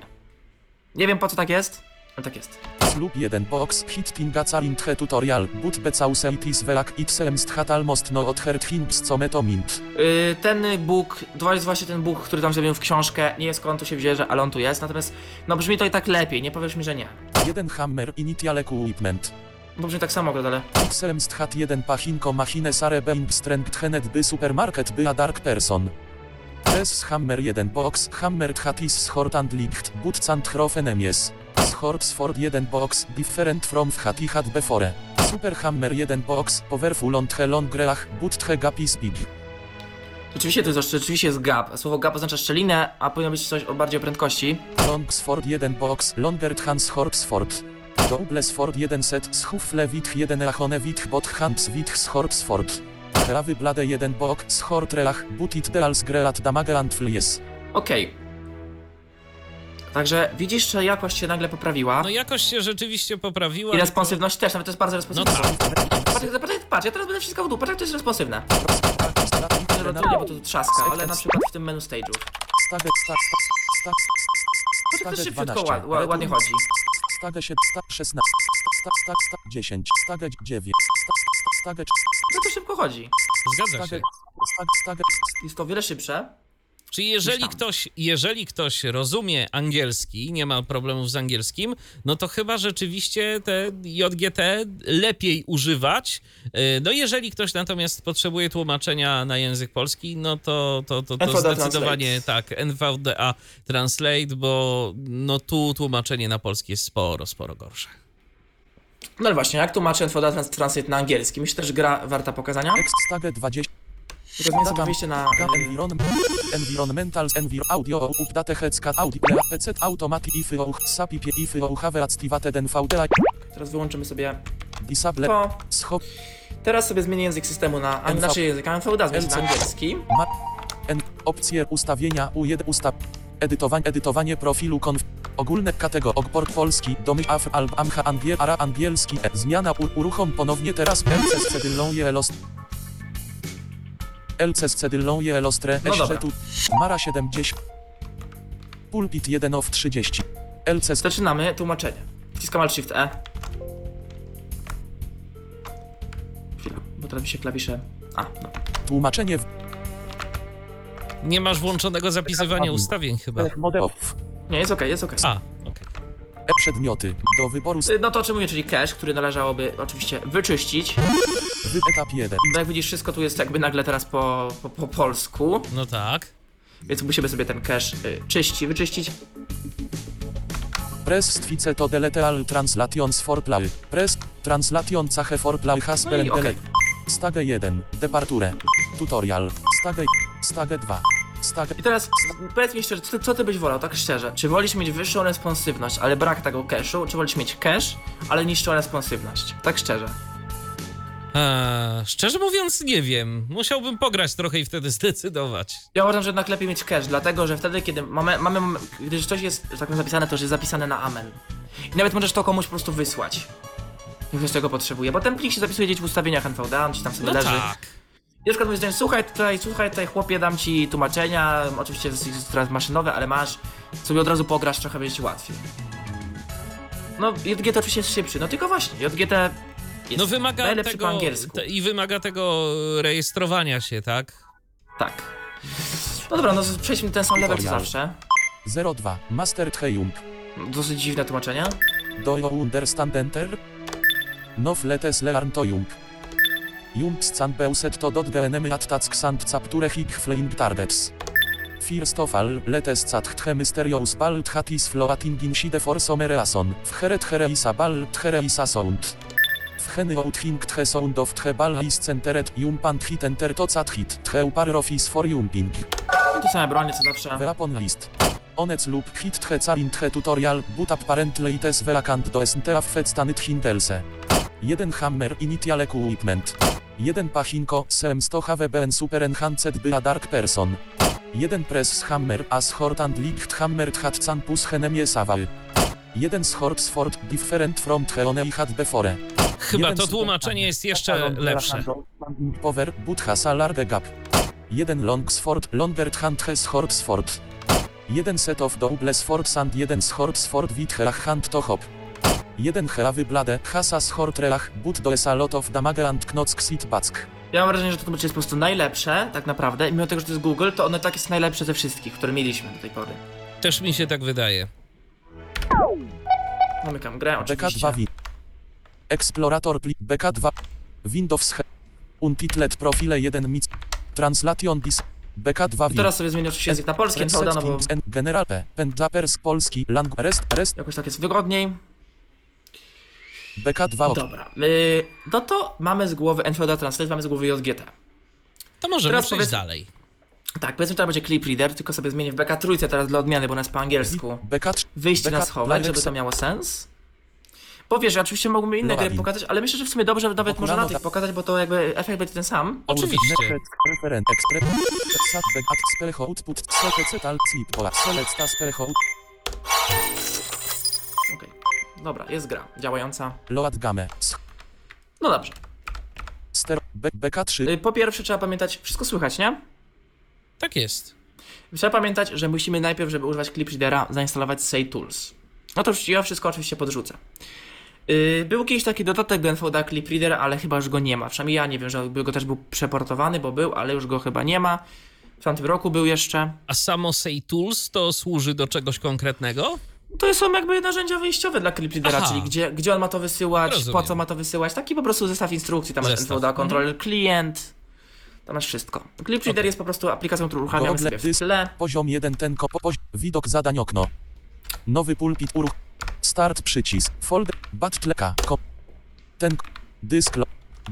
Nie wiem po co tak jest, ale tak jest. Slub 1 box hit tinga carin tche tutorial. But becauseitis velak it semst hat almost no od hert hings co metomint. Yy, ten Bóg, to jest właśnie ten Bóg, który tam zrobił w książkę. Nie jest skąd tu się wzięże, ale on tu jest. Natomiast, no brzmi to i tak lepiej, nie powiesz mi, że nie. Jeden hammer initial equipment. Bo brzmi tak samo, ale. Selmst hat 1 pachinko machine sare being strength henet by supermarket by a dark person. Press hammer 1 box hammer hat is short and licht but and hrof enemies. Shorts for 1 box different from hat i hat before. Super hammer 1 box powerful on the long greach but the gap is big. Rzeczywiście to jest, rzeczywiście jest gap. Słowo gap oznacza szczelinę, a powinno być coś o bardziej o prędkości. Longsford 1 box longer hands Horksford. Doublesford 1 set schufle witch 1 achone witch bot hands witch Horksford. Krawy blade 1 bok schort relach butit deals grelat damage and flies. Okej. Także widzisz, że jakość się nagle poprawiła. No jakoś się rzeczywiście poprawiła. I responsywność też, nawet to jest bardzo No responsywne. tak. Patrz, patrz, patrz, ja teraz będę wszystko w dół, patrz jak to jest responsywne. Nie rotuję, bo to tu trzaska, ale na przykład w tym menu stage'u. Stage sta sta sta Patrz jak to stage szybciutko 12. ład, ła- ładnie chodzi. Stage 7 sta 16 sta sta sta 10 stage 9 sta sta stage No to szybko chodzi. Zgadza się. stage stage Jest to o wiele szybsze. Czyli jeżeli ktoś, jeżeli ktoś rozumie angielski, nie ma problemów z angielskim, no to chyba rzeczywiście te JGT lepiej używać. Yy, No jeżeli ktoś natomiast potrzebuje tłumaczenia na język polski, no to, to, to, to NVDA zdecydowanie tak, NVDA Translate, bo no tu tłumaczenie na polski jest sporo, sporo gorsze. No ale właśnie, jak tłumaczę Trans Translate na angielski? Myślę, że gra warta pokazania. Ex stage 20 Sobie wyjście na... Environ, environmental, envir, audio, update hecka, audio, PC, automatic, if, oh, sapip, if, oh, have activated NVDA, Teraz wyłączymy sobie disable, schop, Teraz sobie zmienię język systemu na... NV Znaczy język NVDA zmienię na angielski. ma, en, opcje, ustawienia, U1, ustaw, edytowanie, edytowanie profilu, konf, Ogólne kategorie. Ogport polski. Domy Afr. Alb. Amcha. Angiel. Ara. Angielski. E. Zmiana. U, uruchom ponownie teraz. LCS Cedylą Jelost. LCS Cedylą Jelostre. No dobra. tu. Mara 70. Pulpit 1 of 30. LCS. Zaczynamy tłumaczenie. Wciskam Alt Shift E. Chwila, bo teraz mi się klawisze... A, no. Tłumaczenie w Nie masz włączonego zapisywania ustawień chyba. mode off. Nie, jest okej, jest okej. A. E. Przedmioty. Do wyboru. No to o czym mówię, czyli cache, który należałoby oczywiście wyczyścić. Wy etap 1. No jak widzisz, wszystko tu jest jakby nagle teraz po, po, po polsku, No tak. więc musimy sobie ten cache y, czyści, wyczyścić. Press stwice to deleteal translations for play. Press translation cache for play has No i been okej. delete. Stage 1. Departure. Tutorial. Stage. Stage 2. I teraz powiedz mi szczerze, co, co ty byś wolał, tak szczerze? Czy wolisz mieć wyższą responsywność, ale brak tego cache'u, czy wolisz mieć cache, ale niższą responsywność? Tak szczerze. Eee, szczerze mówiąc, nie wiem. Musiałbym pograć trochę i wtedy zdecydować. Ja uważam, że jednak lepiej mieć cache, dlatego że wtedy, kiedy mamy, mamy gdy coś jest tak zapisane, to już jest zapisane na amen. I nawet możesz to komuś po prostu wysłać. Ktoś tego potrzebuje, bo ten plik się zapisuje gdzieś w ustawieniach NVDA, on ci tam sobie No leży. tak. I na przykład mówisz, do słuchaj tutaj, słuchaj tutaj chłopie, dam ci tłumaczenia, oczywiście jest jest teraz maszynowe, ale masz, sobie od razu pograsz, trochę będzie ci łatwiej. No, JGT oczywiście jest szybszy, no tylko właśnie, JGT jest No wymaga najlepszy tego po angielsku. te, i wymaga tego rejestrowania się, tak? Tak. No dobra, no przejdźmy ten sam level co zawsze. 02. Master Treyung. Dosyć dziwne tłumaczenia. Do you understand enter? Now letes learn to jung. Beuset to dot genemy at tack sand capture hik fleing tardets. First of all, letes cat tche mysterious bald hatis floating in side for somereason. Vheret hereisa bald hereisa sound. Vheny out hing tche sound of tche bal is centeret jumpant hit enter to cat hit. Tche upar office for jumping. To same bronie co zawsze. Weapon list. Onec lub hit tche carin tche tutorial, but apparently it is vacant do SNTF fed stanit hintelse. 1 hammer initial equipment. 1 pachinko to have been super enhanced by a dark person. 1 press hammer as hort and licht hammered hat campus henemie saval. 1 short sword different from the one I had before. Chyba Jeden to tłumaczenie jest jeszcze lepsze. Power, but has a large gap. 1 long sword, longer hand has short sword. 1 set of double swords and 1 short sword with heach hand to hop. 1 heavy blade, has a short relach, but does a lot of damage and knock sit back. Ja mam wrażenie, że to jest po prostu najlepsze, tak naprawdę. I mimo tego, że to jest Google, to ono tak jest najlepsze ze wszystkich, które mieliśmy do tej pory. Też mi się tak wydaje. Zamykam grę, oczywiście. BK2 Win. Explorator pli, BK2. Windows he. Untitled profile 1 mic. Translation dis. BK2 I teraz sobie zmienię oczywiście język na polski, Preset prawda, no bo General P. Pendlapers polski. Lang. Rest. Rest. jakoś tak jest wygodniej. BK2 ok. Dobra, yy, no to mamy z głowy NVDA Translate, mamy z głowy JGT. To możemy Teraz przejść powiedz- dalej. Tak, powiedzmy, że to będzie clip reader, tylko sobie zmienię w BK trójce teraz dla odmiany, bo ona jest po angielsku. BK3. Wyjście na BK schowek, żeby to miało sens. Bo wiesz, ja oczywiście mógłbym inne gry Loading. pokazać, ale myślę, że w sumie dobrze nawet może Okulano na tych pokazać, bo to jakby efekt będzie ten sam. Oczywiście. Expert. Dobra, jest gra, działająca. Load game. No dobrze. Ster. B- BK3. Y, Po pierwsze trzeba pamiętać, wszystko słychać, nie? Tak jest. Trzeba pamiętać, że musimy najpierw, żeby używać clip readera, zainstalować Say Tools. No to już ja wszystko oczywiście podrzucę. Yy, był kiedyś taki dodatek do NVDA Clip Reader, ale chyba już go nie ma. Przynajmniej ja nie wiem, że go też był przeportowany, bo był, ale już go chyba nie ma. W tamtym roku był jeszcze. A samo Say Tools to służy do czegoś konkretnego? To są jakby narzędzia wyjściowe dla Clip Aha. czyli gdzie, gdzie on ma to wysyłać, po Rozumiem. co ma to wysyłać. Taki po prostu zestaw instrukcji. Tam masz Zestaw. NVDA Controller Client. Tam masz wszystko. Clip Reader jest po prostu aplikacją, którą uruchamiamy sobie w tle. Poziom 1 ten ko- po- pozi- Widok zadań okno. Nowy pulpit uruch. Start przycisk. Folder. Battleka. Ko- ten. Dysk. Lo-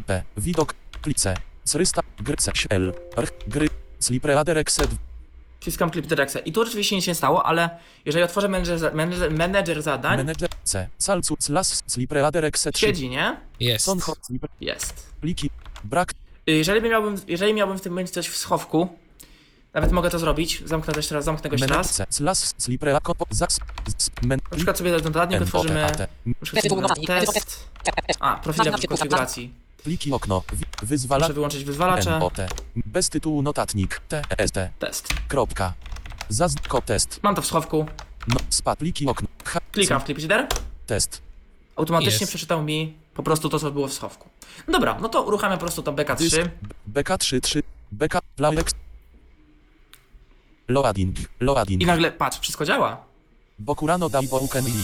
B. Widok. Plice. 300. Gry. L. R. Gry. Sleeper Exet. Wciskam Clip Reader I tu oczywiście nic się nie stało, ale jeżeli otworzę manager, za- manager, manager zadań, Manager. C. Salcu. Las. Sleeper Exet. siedzi, nie? Jest. Sonho. Jest. Pliki. Brak. Jeżeli, by miałbym, jeżeli miałbym w tym momencie coś w schowku, Nawet mogę to zrobić. Zamknę też teraz, zamknę go jeszcze raz. Menetce, slas, sliprea, kopo, zas, z, men, Na przykład sobie dodatnik otworzymy. NOTAT, Na przykład sobie test. A, profile w konfiguracji. Pliki okno, wyzwala, Muszę wyłączyć wyzwalacze. NOT, bez tytułu notatnik, TST, Test. kropka, zazdko test, Mam to w schowku. no, spa, pliki okno, H, Klikam w klip reader. test, Automatycznie Jest. przeczytał mi po prostu to, co było w schowku. No dobra, no to uruchamiam po prostu to dysk, BK3. BK33, BK, Plaulex, loading, loading, I nagle, patrz, wszystko działa. Bokurano daibo ukenili,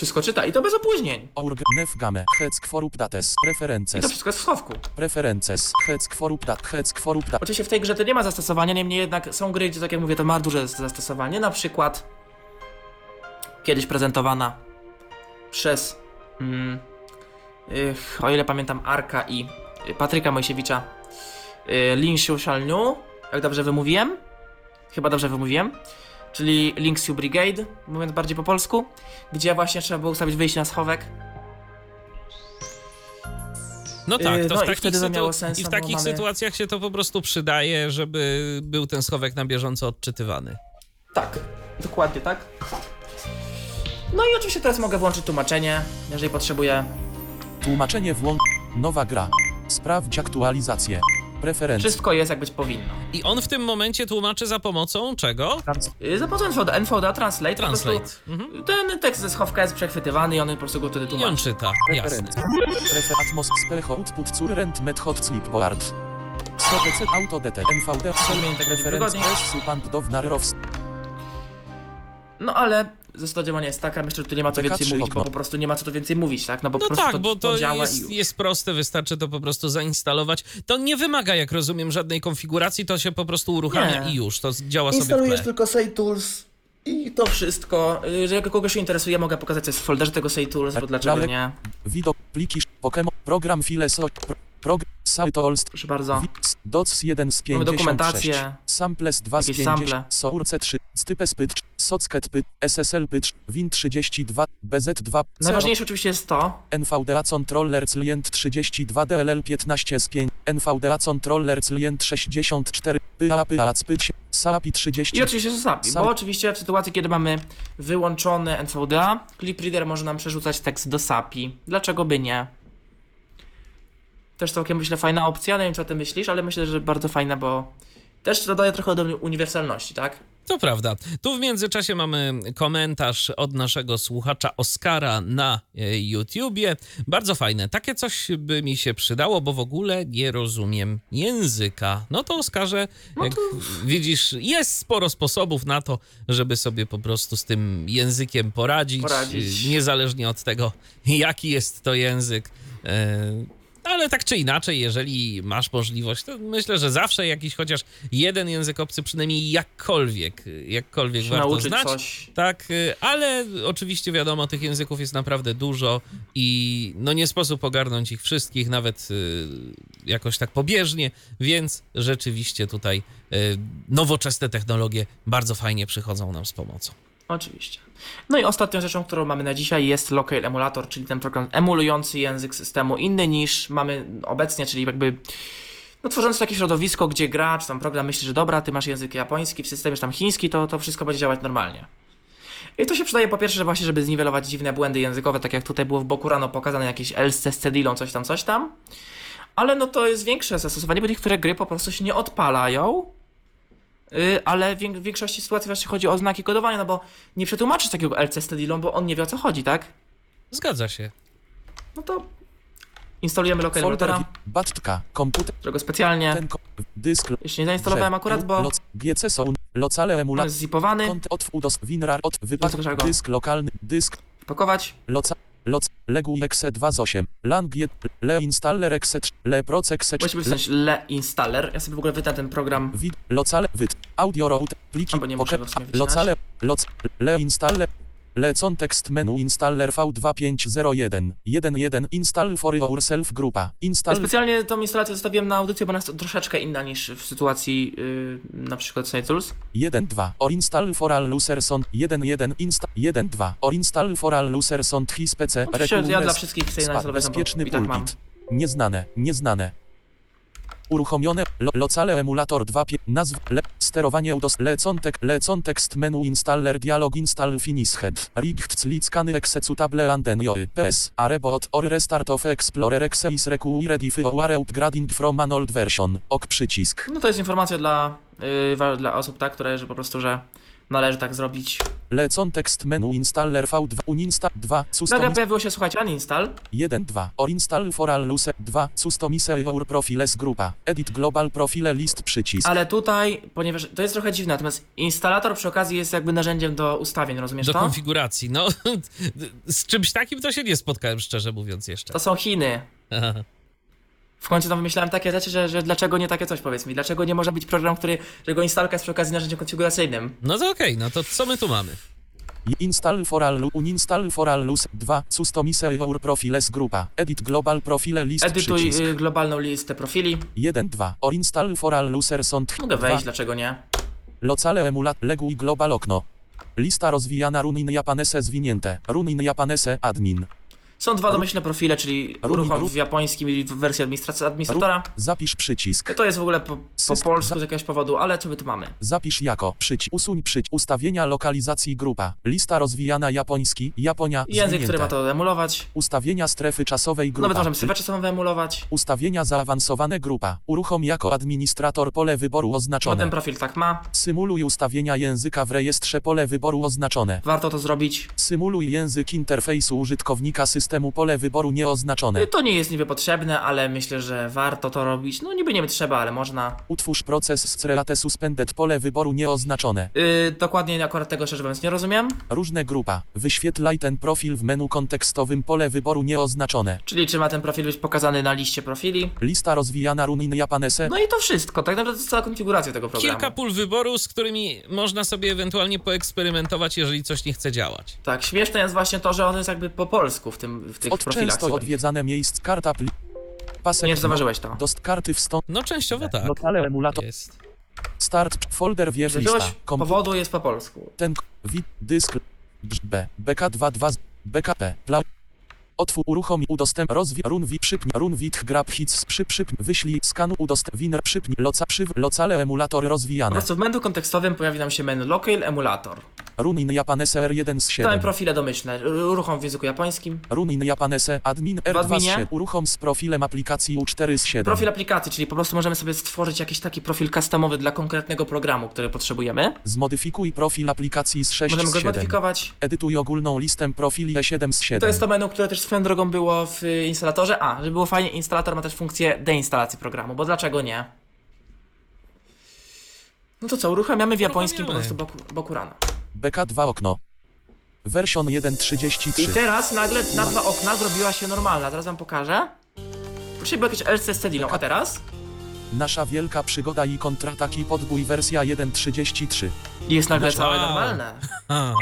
Wszystko czyta i to bez opóźnień. org, nef game, heck forup dates, I to preferences, wszystko jest w schowku. preferences, heck forup dat, heck forup dat, Oczywiście w tej grze to nie ma zastosowania, niemniej jednak są gry, gdzie tak jak mówię, to ma duże zastosowanie. Na przykład kiedyś prezentowana przez, mm, y, o ile pamiętam, Arka i y, Patryka Mojsiewicza y, Linksiu Shalnu, jak dobrze wymówiłem? Chyba dobrze wymówiłem. Czyli Linksiu Brigade, mówiąc bardziej po polsku, gdzie właśnie trzeba było ustawić wyjście na schowek. No tak, Yy, to no w i takich, sytu- sens, i w takich mamy- sytuacjach się to po prostu przydaje, żeby był ten schowek na bieżąco odczytywany. Tak, dokładnie tak. No i oczywiście teraz mogę włączyć tłumaczenie, jeżeli potrzebuję. tłumaczenie włącz, nowa gra, sprawdź aktualizację, preferencje, Wszystko jest jak być powinno. I on w tym momencie tłumaczy za pomocą czego? Yy, Za pomocą NVDA, NVDA Translate, Translate. Mhm. ten tekst ze schowka jest przechwytywany i on po prostu go wtedy I on tłumaczy. czyta, jasne. Atmos output current method sleepboard. SOPC autodt NVD Zmienię będzie reference wygodniej. s supant dovnarrows No ale zasada działania jest taka, myślę, że tu nie ma co więcej mówić, bo po prostu nie ma co tu więcej mówić, tak? No bo po No prostu tak, to, bo to działa i jest, już. jest proste, wystarczy to po prostu zainstalować. To nie wymaga, jak rozumiem, żadnej konfiguracji, to się po prostu uruchamia Nie. i już, to działa sobie w Instalujesz tle. tylko Say Tools i to wszystko. Jeżeli kogoś się interesuje, mogę pokazać co jest w folderze tego Say Tools, bo dlaczego Dalej. nie? widok pliki Pokémon program file so pro, prog Saitols Proszę bardzo. docs 1 z Mamy 56 dokumentację. samples 2 z Jakieś 50 sample. source 3 stypes pytch socket pytch SSL pytch win 32 BZ2 Najważniejsze oczywiście jest to, NVDA Controller Client 32 DLL 15 z 5 NVDA Controller Client 64 PA PA Spyć SAPI 30 I oczywiście Sam- bo oczywiście w sytuacji, kiedy mamy wyłączone NVDA, Clip Reader może nam przerzucać tekst do SAPI. Dlaczego by nie? Też całkiem myślę fajna opcja, nie wiem co o tym myślisz, ale myślę, że bardzo fajna, bo też dodaje trochę do uniwersalności, tak? To prawda. Tu w międzyczasie mamy komentarz od naszego słuchacza Oskara na e, YouTubie. Bardzo fajne. Takie coś by mi się przydało, bo w ogóle nie rozumiem języka. No to Oskarze, jak widzisz, jest sporo sposobów na to, żeby sobie po prostu z tym językiem poradzić. Poradzić. e, Niezależnie od tego, jaki jest to język. Ale tak czy inaczej, jeżeli masz możliwość, to myślę, że zawsze jakiś chociaż jeden język obcy przynajmniej jakkolwiek, jakkolwiek warto nauczyć znać. coś. Tak, y, ale oczywiście wiadomo, tych języków jest naprawdę dużo i no nie sposób ogarnąć ich wszystkich, nawet y, jakoś tak pobieżnie, więc rzeczywiście tutaj y, nowoczesne technologie bardzo fajnie przychodzą nam z pomocą. Oczywiście. No i ostatnią rzeczą, którą mamy na dzisiaj jest Local Emulator, czyli ten program emulujący język systemu inny niż mamy obecnie, czyli jakby no, tworząc takie środowisko, gdzie gra czy tam program myśli, że dobra, ty masz język japoński, w systemie tam chiński, to, to wszystko będzie działać normalnie. I to się przydaje po pierwsze, że właśnie, żeby zniwelować dziwne błędy językowe, tak jak tutaj było w boku rano pokazane jakieś else z cedilą, coś tam, coś tam. Ale no to jest większe zastosowanie, bo niektóre gry po prostu się nie odpalają, ale w większości sytuacji właśnie chodzi o znaki kodowania, no bo nie przetłumaczysz takiego LC z Tedilą, bo on nie wie o co chodzi, tak? Zgadza się. No to instalujemy folder Emulatora, baczka komputer którego specjalnie ten ko- dysk jeszcze nie zainstalowałem akurat, bo loc, GC są locale emulator jest zipowany. kont od udos winrar od wypadku dysk lokalny dysk Pakować. loca loc legu exe 2 z 8 lang je- le installer exe 3 le proc exe Musi 3 wpisać le installer. Ja sobie w ogóle wytnę ten program. Wid, locale, wyd, audio route, pliki, Albo nie muszę go w sumie wycinać. locale, loc, le installer, lecon tekst menu installer V2501, 11 install for yourself grupa, Ja install, specjalnie tą instalację zostawiłem na audycję, bo ona jest troszeczkę inna niż w sytuacji yy, na przykład SciTools. 1.2, or install for all userson, 1.1 insta, 1.2, or install for all userson his PC, Oczywiście ja dla wszystkich chcę bezpieczny tak pulpit, nieznane, nieznane, Uruchomione. Lo, locale emulator 2. Pie, nazw. Le, sterowanie udos. Lecontek. Lecon tekst menu installer dialog install finished. Richt lickany executable antenioy. PS. Arebot or restart of explorer exe is required if are upgrading from an old version. Ok przycisk. No to jest informacja dla, yy, dla osób, tak, które, że po prostu, że należy tak zrobić. Lecon tekst menu installer V2 uninstall 2 Nagle customize pojawiło się, słuchajcie, uninstall. 1 2 or install for all luse 2 customize your profiles grupa edit global profile list przycisk Ale tutaj, ponieważ to jest trochę dziwne, natomiast instalator przy okazji jest jakby narzędziem do ustawień, rozumiesz Do to? konfiguracji. No, z czymś takim to się nie spotkałem, szczerze mówiąc jeszcze. To są Chiny. W końcu tam wymyślałem takie rzeczy, że, że dlaczego nie takie coś, powiedz mi. Dlaczego nie może być program, który, którego instalka jest przy okazji narzędziem konfiguracyjnym? No to okej, no to co my tu mamy? Install for all uninstall for all luse 2 customize your profiles grupa edit global profile list Edytuj przycisk y, globalną listę profili. 1 2 or install for all users on Mogę 2 wejść, dlaczego nie? locale emulat legui global okno Lista rozwijana runin japanese zwinięte. Runin japanese admin. Są dwa domyślne profile, czyli uruchom ru- w japońskim i w wersji administratora. Zapisz przycisk. To jest w ogóle po, po polsku z jakiegoś powodu, ale co my tu mamy? Zapisz jako przycisk. Usuń przycisk. Ustawienia lokalizacji grupa. Lista rozwijana japoński. Japonia. Język, zwinięte. który ma to emulować. Ustawienia strefy czasowej grupa. Nawet możemy strefę czasową wyemulować. Ustawienia zaawansowane grupa. Uruchom jako administrator pole wyboru No oznaczone. ten profil tak ma. Symuluj ustawienia języka w rejestrze pole wyboru oznaczone. Warto to zrobić. Symuluj język interfejsu użytkownika systemu pole wyboru nieoznaczone. To nie jest niby potrzebne, ale myślę, że warto to robić. No niby nie trzeba, ale można. Utwórz proces z relate suspended pole wyboru nieoznaczone. Yy, dokładnie akurat tego szczerze mówiąc nie rozumiem. Różne grupa. Wyświetlaj ten profil w menu kontekstowym pole wyboru nieoznaczone. Czyli czy ma ten profil być pokazany na liście profili. Lista rozwijana runin japanese. No i to wszystko. Tak naprawdę to jest cała konfiguracja tego programu. Kilka pól wyboru, z którymi można sobie ewentualnie poeksperymentować, jeżeli coś nie chce działać. Tak, śmieszne jest właśnie to, że on jest jakby po polsku w, tym, w tych Od profilach. często swoich. odwiedzane miejsc karta pli... Pasek Nie zauważyłeś to. Dost karty wstąp. No częściowo tak. Lokale emulator. Jest. Start. Folder wież lista. Kom... powodu jest po polsku. Ten. Wid. Dysk. B. BK22. BKP. Pla... Otwórz, uruchom, udostęp, rozwi, runwi, przypnij, runwit, grab, hits, przy, przypnij, wyślij, skanu, udostęp, winner, przypnij, loca, przyw, locale, emulator Po rozwijane. prostu w menu kontekstowym pojawi nam się menu Local Emulator. Runin japanese R1 z Damy 7. profile domyślne. Uruchom w języku japońskim. Runin japanese, admin R2 z adminie? 7. Uruchom z profilem aplikacji U4 z 7. Profil aplikacji, czyli po prostu możemy sobie stworzyć jakiś taki profil customowy dla konkretnego programu, który potrzebujemy. Zmodyfikuj profil aplikacji z 6 Możemy z go 7. zmodyfikować. Edytuj ogólną listę profili E7 z 7. To jest to menu, które też swoją drogą było w instalatorze. A, żeby było fajnie, instalator ma też funkcję deinstalacji programu, bo dlaczego nie? No to co, uruchamiamy w japońskim po prostu boku, boku rana. BK2 okno. Version I 1.33. teraz nagle nazwa okna zrobiła się normalna. Teraz wam pokażę. Wcześniej było jakieś LC z Cedilą, a teraz Nasza wielka przygoda i kontrataki podbój wersja 1.33. jest nagle Wow. całe normalne.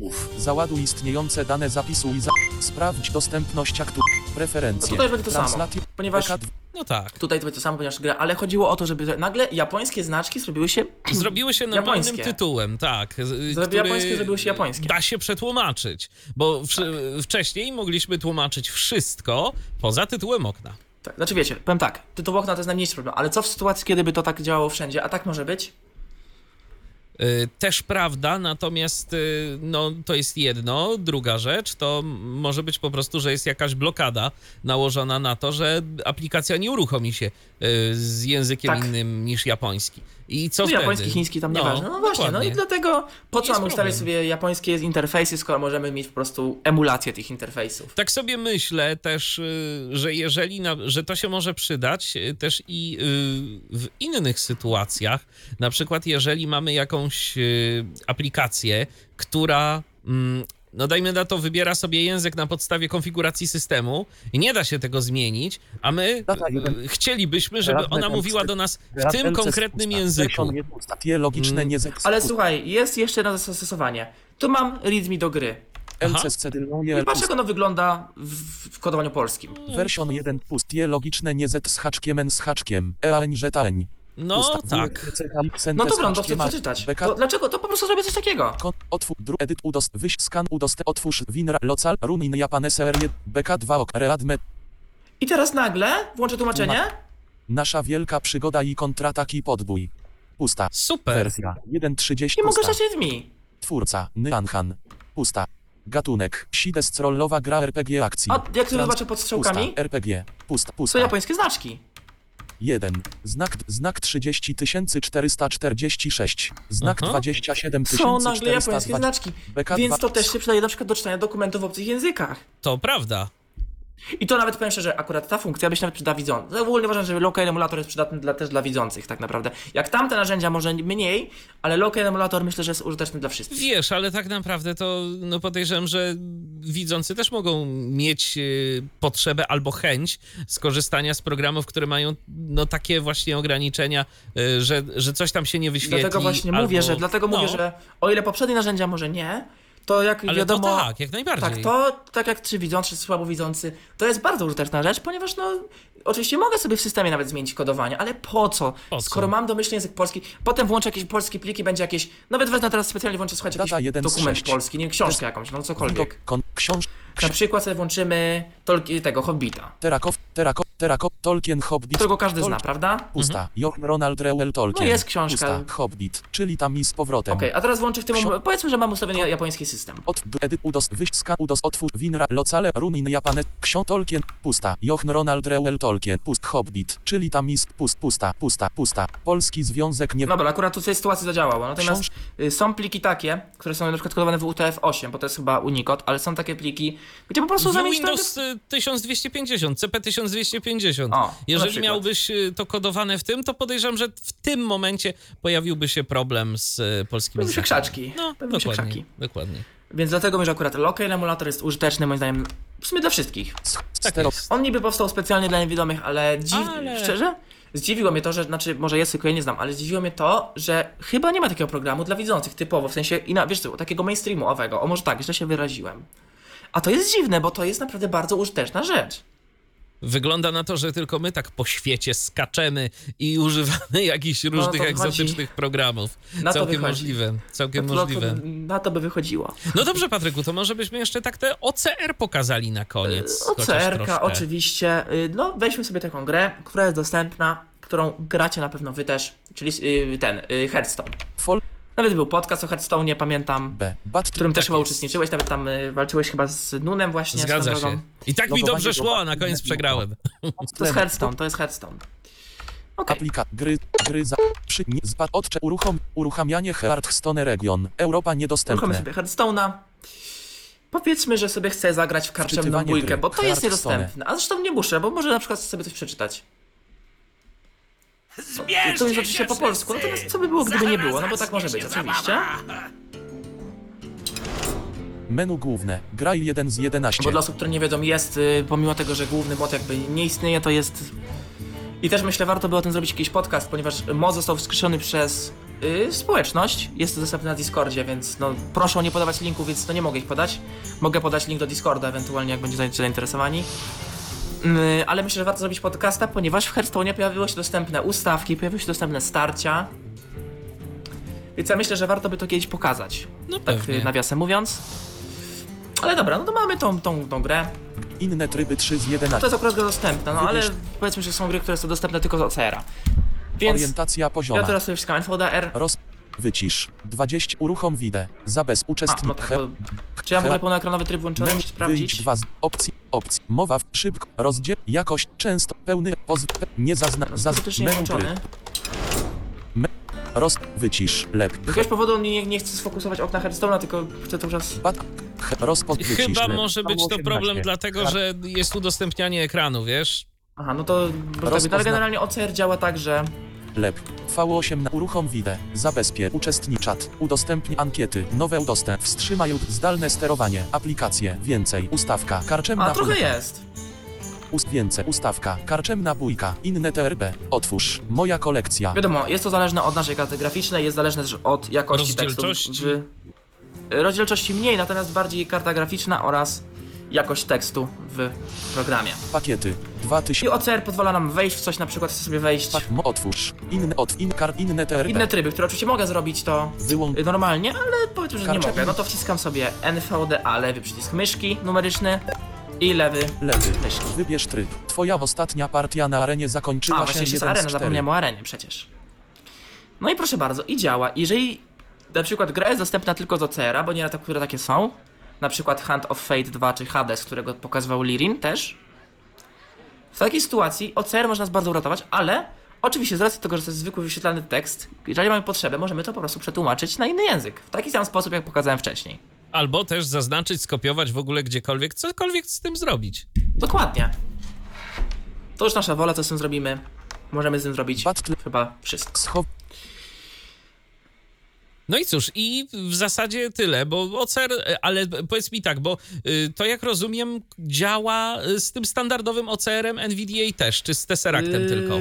A, Załaduj istniejące dane zapisu i za... sprawdź dostępność aktu. Preferencje. No tutaj będzie to samo, ponieważ- BK2 no tak. Tutaj to będzie to samo, ponieważ gra, ale chodziło o to, żeby nagle japońskie znaczki zrobiły się Zrobiły się normalnym Japońskie. tytułem, tak. z- Zrobi- japońskie zrobiły się japońskie. Da się przetłumaczyć, bo wsz- wcześniej mogliśmy tłumaczyć wszystko poza tytułem okna. Tak, znaczy wiecie, powiem tak, tytuł okna to jest najmniejszy problem, ale co w sytuacji, kiedy by to tak działało wszędzie, a tak może być? Y, Też prawda, natomiast y, no, to jest jedno. Druga rzecz to może być po prostu, że jest jakaś blokada nałożona na to, że aplikacja nie uruchomi się y, z językiem Tak. innym niż japoński. I co No, japoński, chiński, tam nieważne. No właśnie, no dokładnie. i dlatego po co mamy problem. sobie japońskie interfejsy, skoro możemy mieć po prostu emulację tych interfejsów. Tak sobie myślę też, y, że jeżeli, na, że to się może przydać y, też i y, w innych sytuacjach, na przykład jeżeli mamy jakąś aplikację, która mm, no dajmy na to, wybiera sobie język na podstawie konfiguracji systemu i nie da się tego zmienić, a my Data y, jeden. chcielibyśmy, żeby ona mówiła do nas w tym konkretnym języku. Logiczne Mm. nie Ale słuchaj, jest jeszcze jedno zastosowanie. Tu mam readme do gry. I patrz jak ono wygląda w, w kodowaniu polskim. Version 1 pust. Tie logiczne nie z z haczkiem n z haczkiem. Eań żetań. No tak. No dobra, no to chcę przeczytać. To, dlaczego? To po prostu zrobię coś takiego. kon, otwórz, dru, edit, udost, wyś, skan, udost, otwórz, winra, local, runin, japanese, r1, bk2, ok, readme, I teraz nagle włączę tłumaczenie. Nasza wielka przygoda i kontrataki podbój. Pusta. Super. Wersja 1.30 Nie mogę stać z mi. Twórca Nyanhan. Pusta. Gatunek. Sides-rollowa gra RPG akcji. A jak to zobaczę pod strzałkami? Pusta. RPG. Pusta. Są Pusta. japońskie znaczki. 1. Znak, znak 30446. Znak Aha. 27420. Są nagle japońskie znaczki. BK2. Więc to też się przydaje na przykład do czytania dokumentów w obcych językach. To prawda. I to nawet powiem szczerze, akurat ta funkcja by się nawet przydała widzącym. Ogólnie uważam, że local emulator jest przydatny dla, też dla widzących tak naprawdę. Jak tamte narzędzia może mniej, ale local emulator myślę, że jest użyteczny dla wszystkich. Wiesz, ale tak naprawdę to no podejrzewam, że widzący też mogą mieć y, potrzebę albo chęć skorzystania z programów, które mają no takie właśnie ograniczenia, y, że, że coś tam się nie wyświetli. Dlatego właśnie albo... mówię, że dlatego no, mówię, że o ile poprzednie narzędzia może nie, to jak Ale wiadomo. to tak, jak najbardziej. Tak, to tak jak czy widzący, czy słabowidzący, to jest bardzo użyteczna rzecz, ponieważ no, oczywiście mogę sobie w systemie nawet zmienić kodowanie, ale po co? Po co? Skoro mam domyślny język polski, potem włączę jakieś polskie pliki, będzie jakieś, nawet wezmę teraz specjalnie włączę, słuchajcie, Data jakiś dokument polski, nie wiem, książkę jakąś, no cokolwiek. Kon, książ, Na przykład sobie włączymy Tolki, tego Hobbita, Terakow, Terakow, Terakow, Tolkien Hobbit. którego każdy Tol- zna, prawda? Pusta. Jochen Ronald Reuel Tolkien. No jest książka. Pusta. Hobbit, czyli tam i z powrotem. Okej, a teraz włączę w tym, Ksio- powiedzmy, że mam ustawiony japoński system. Od edyt udos wyjść ska udos otwórz winra locale runin japane ksią Tolkien pusta Jochen Ronald Reuel Tolkien pust Hobbit czyli tam ist pust pusta pusta pusta Polski Związek nie Dobra, akurat tu w tej sytuacji zadziałało. Natomiast Książ- y, są pliki takie, które są na przykład kodowane w UTF-8, bo to jest chyba Unicode, ale są takie pliki, gdzie po prostu zamienić. Windows y, 1250, CP 1250. O, na Jeżeli miałbyś y, to kodowane w tym, to podejrzewam, że w tym momencie pojawiłby się problem z y, polskimi Pojawiły się krzaczki. No, się dokładnie, krzaki. dokładnie. Więc dlatego że akurat Local Emulator jest użyteczny moim zdaniem w sumie dla wszystkich. Tak jest. On niby powstał specjalnie dla niewidomych, ale, dziw... Ale- szczerze? Zdziwiło mnie to, że, znaczy może jest, tylko ja nie znam, ale zdziwiło mnie to, że chyba nie ma takiego programu dla widzących typowo, w sensie, i na, wiesz co, takiego mainstreamowego, o może tak, źle się wyraziłem. A to jest dziwne, bo to jest naprawdę bardzo użyteczna rzecz. Wygląda na to, że tylko my tak po świecie skaczemy i używamy jakichś różnych No, to chodzi- egzotycznych programów. Na całkiem możliwe, całkiem To- to- możliwe. Na to by wychodziło. No dobrze, Patryku, to może byśmy jeszcze tak te OCR pokazali na koniec. chociaż OCR-ka oczywiście. y, No, weźmy sobie taką grę, która jest dostępna, którą gracie na pewno wy też, czyli y, ten, y, Hearthstone. Nawet był podcast o Hearthstone, pamiętam, B Bat w którym też chyba jest. uczestniczyłeś, nawet tam y, walczyłeś chyba z Nunem właśnie. Zgadza się. I tak mi Logowanie dobrze szło, a na koniec przegrałem. To jest Hearthstone, to jest Hearthstone. Okej, aplika gry gry za przy nie zbad odcze uruchom uruchamianie Hearthstone region Europa uruchomimy niedostępne sobie Hearthstone'a. Powiedzmy, że sobie chcę zagrać w karczemną Wczytywanie bójkę, gry. bo to jest Hearthstone. niedostępne. A zresztą nie muszę, bo może na przykład sobie coś przeczytać. To jest oczywiście po polsku, natomiast co by było, gdyby nie było? No bo tak może być, oczywiście. menu główne graj 1 z 11 Bo dla osób, które nie wiedzą, jest, y, pomimo tego, że główny mod jakby nie istnieje, to jest... I też myślę, warto by o tym zrobić jakiś podcast, ponieważ mod został wskrzeszony przez y, społeczność. Jest to dostępne na Discordzie, więc no proszę nie podawać linków, więc to nie mogę ich podać. Mogę podać link do Discorda, ewentualnie jak będziecie zainteresowani. Y, ale myślę, że warto zrobić podcasta, ponieważ w Hearthstone pojawiły się dostępne ustawki, pojawiły się dostępne starcia. Więc ja myślę, że warto by to kiedyś pokazać. No Tak pewnie. y, nawiasem mówiąc. Ale dobra, no to mamy tą, tą, tą grę. inne tryby 3 z To 11 jest akurat gra dostępna, no ale Wybierz- powiedzmy, że są gry, które są dostępne tylko z OCR-a. Więc orientacja pozioma ja teraz sobie wciskam NVDR. roz wycisz 20 uruchom widę zabez A, no uczestnik tak, he-. Czy ja ogóle pełnoekranowy tryb włączony? Mem- sprawdzić. dwa z opcji, opcji. Mowa w szybko, rozdziel, jakość, często, pełny, pozw, pe, nie zazna, zaz, włączony. tryb, roz, wycisz, lep, Z jakiegoś powodu nie, nie chcę sfokusować okna Hearthstone'a, tylko chcę to czas... bat, wycisz, Chyba lep. może być to 17. problem dlatego, że jest udostępnianie ekranu, wiesz? Aha, no to... Bo tak, Rozpozna- ale generalnie OCR działa tak, że... Lep, V8 na uruchom widę, zabezpie, uczestniczat, udostępnij ankiety, nowe udostęp, wstrzymaj zdalne sterowanie, aplikacje, więcej, ustawka, karczemna A, trochę bójka, jest. ust, więcej, ustawka, karczemna bójka, inne TRB, otwórz, moja kolekcja, Wiadomo, jest to zależne od naszej karty graficznej, jest zależne też od jakości tekstu. Rozdzielczości. Rozdzielczości mniej, natomiast bardziej karta graficzna oraz jakość tekstu w programie. pakiety, 2000, I OCR pozwala nam wejść w coś, na przykład chcę sobie wejść... Pak, mo, otwórz. Inne od, in, kar, inne TRB. Inne tryby, które oczywiście mogę zrobić to y, normalnie, ale powiedzmy, że nie mogę. No to wciskam sobie NVDA, lewy przycisk myszki numeryczny I lewy. Lewy. Myśli. Wybierz tryb. Twoja ostatnia partia na arenie zakończyła A, się właśnie jeszcze jest 1 z arena, 4. zapomniałem o arenie przecież. No i proszę bardzo, i działa. Jeżeli na przykład gra jest dostępna tylko z OCR-a, bo nie na to, które takie są, na przykład Hand of Fate 2 czy Hades, którego pokazywał Lirin też, w takiej sytuacji OCR może nas bardzo uratować, ale oczywiście z racji tego, że to jest zwykły wyświetlany tekst, jeżeli mamy potrzebę, możemy to po prostu przetłumaczyć na inny język. W taki sam sposób, jak pokazałem wcześniej. Albo też zaznaczyć, skopiować w ogóle gdziekolwiek, cokolwiek z tym zrobić. Dokładnie. To już nasza wola, co z tym zrobimy. Możemy z tym zrobić chyba wszystko. No i cóż, i w zasadzie tyle, bo OCR, ale powiedz mi tak, bo y, to jak rozumiem działa y, z tym standardowym OCR-em NVDA też, czy z Tesseractem Yy, tylko?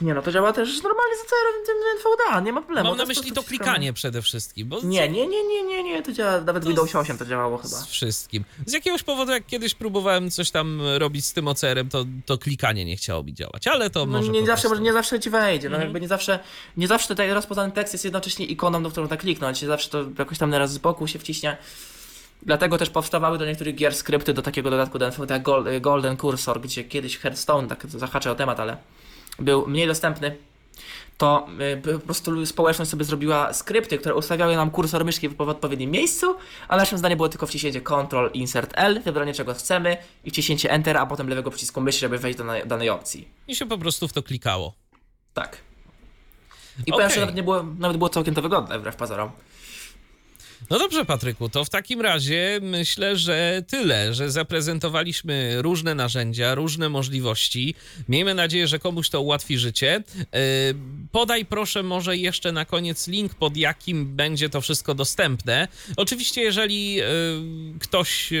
Nie no, to działa też normalnie z OCR-em tym NVDA, nie ma problemu. Mam na myśli to klikanie przede wszystkim, bo Nie, nie, nie, nie, nie, nie, to działa, nawet w Windows z- 8 to działało chyba. z wszystkim. Z jakiegoś powodu, jak kiedyś próbowałem coś tam robić z tym OCR-em, to, to klikanie nie chciało mi działać, ale to No może nie zawsze, może nie zawsze ci wejdzie, no Mhm. jakby nie zawsze, nie zawsze tutaj rozpoznany tekst jest jednocześnie ikoną, do którą tak kliknąć, nie zawsze to jakoś tam naraz z boku się wciśnie. Dlatego też powstawały do niektórych gier skrypty do takiego dodatku do NVDA Gol- Golden Cursor, gdzie kiedyś Hearthstone, tak zahaczę o temat, ale był mniej dostępny. To y, po prostu społeczność sobie zrobiła skrypty, które ustawiały nam kursor myszki w odpowiednim miejscu, a naszym zdaniem było tylko wciśnięcie Ctrl Insert L, wybranie czego chcemy i wciśnięcie Enter, a potem lewego przycisku myszy, żeby wejść do danej- opcji. I się po prostu w to klikało. Tak. I Okej. powiem, że nawet, nie było, nawet było całkiem to wygodne, wbrew pozorom. No dobrze, Patryku, to w takim razie myślę, że tyle, że zaprezentowaliśmy różne narzędzia, różne możliwości. Miejmy nadzieję, że komuś to ułatwi życie. Yy, Podaj proszę może jeszcze na koniec link, pod jakim będzie to wszystko dostępne. Oczywiście, jeżeli yy, ktoś.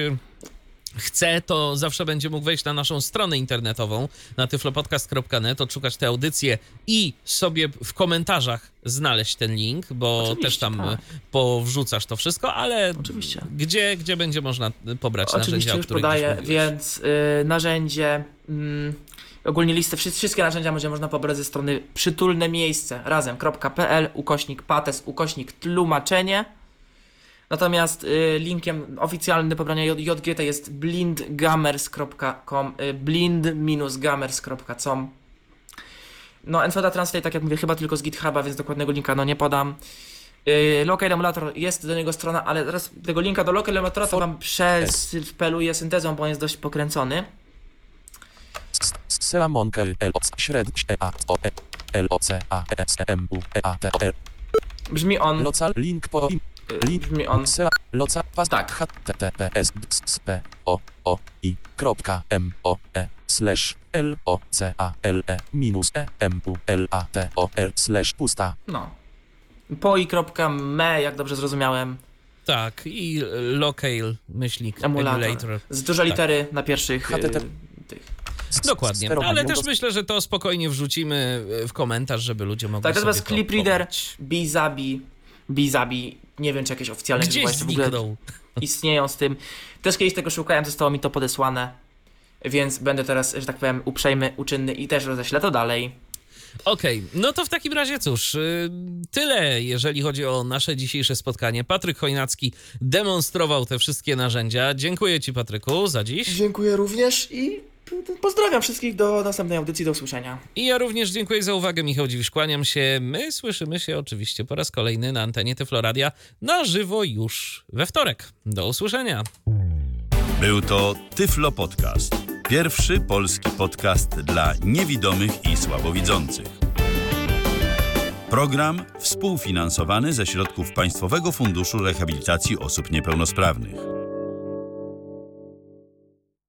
Chce, to zawsze będzie mógł wejść na naszą stronę internetową na tyflopodcast.net, odszukać tę audycję i sobie w komentarzach znaleźć ten link, bo Oczywiście, też tam tak. powrzucasz to wszystko, ale Oczywiście. gdzie, gdzie będzie można pobrać Oczywiście narzędzia, o już których podaję, więc y, narzędzie, mm, ogólnie listę, wszy- wszystkie narzędzia będzie można pobrać ze strony przytulne miejsce razem.pl, ukośnik pates, ukośnik tłumaczenie. Natomiast y, linkiem oficjalnym do pobrania JGT jest blindgamers.com, y, blind-gamers.com. No, NVDA Translate, tak jak mówię, chyba tylko z GitHuba, więc dokładnego linka no nie podam. Yy, Local Emulator jest do niego strona, ale teraz tego linka do Local Emulatora to wam przespeluję syntezą, bo on jest dość pokręcony. Brzmi on. Local link po brzmi on. Local pas Tak. H T T P S D S P O O I kropka M O E slash L O C A L E minus E M U L A T O R slash pusta No. poi.me, jak dobrze zrozumiałem. Tak, i local myślnik Emulator. emulator. Z dużo litery na pierwszych. HTTP. Yy, tych. Dokładnie, ale też myślę, że to spokojnie wrzucimy w komentarz, żeby ludzie mogli Tak, to jest Clip Reader. Bizabi, Bizabi. Nie wiem, czy jakieś oficjalne Gdzieś źródła jeszcze w ogóle zniknął. istnieją z tym. Też kiedyś tego szukałem, zostało mi to podesłane. Więc będę teraz, że tak powiem, uprzejmy, uczynny i też roześlę to dalej. Okej, no to w takim razie cóż, y, tyle jeżeli chodzi o nasze dzisiejsze spotkanie. Patryk Chojnacki demonstrował te wszystkie narzędzia. Dziękuję Ci, Patryku, za dziś. Dziękuję również i pozdrawiam wszystkich do następnej audycji, do usłyszenia. I ja również dziękuję za uwagę, Michał Dziwisz, kłaniam się. My słyszymy się oczywiście po raz kolejny na antenie Tyfloradia na żywo już we wtorek. Do usłyszenia. Był to Tyflo Podcast. Pierwszy polski podcast dla niewidomych i słabowidzących. Program współfinansowany ze środków Państwowego Funduszu Rehabilitacji Osób Niepełnosprawnych.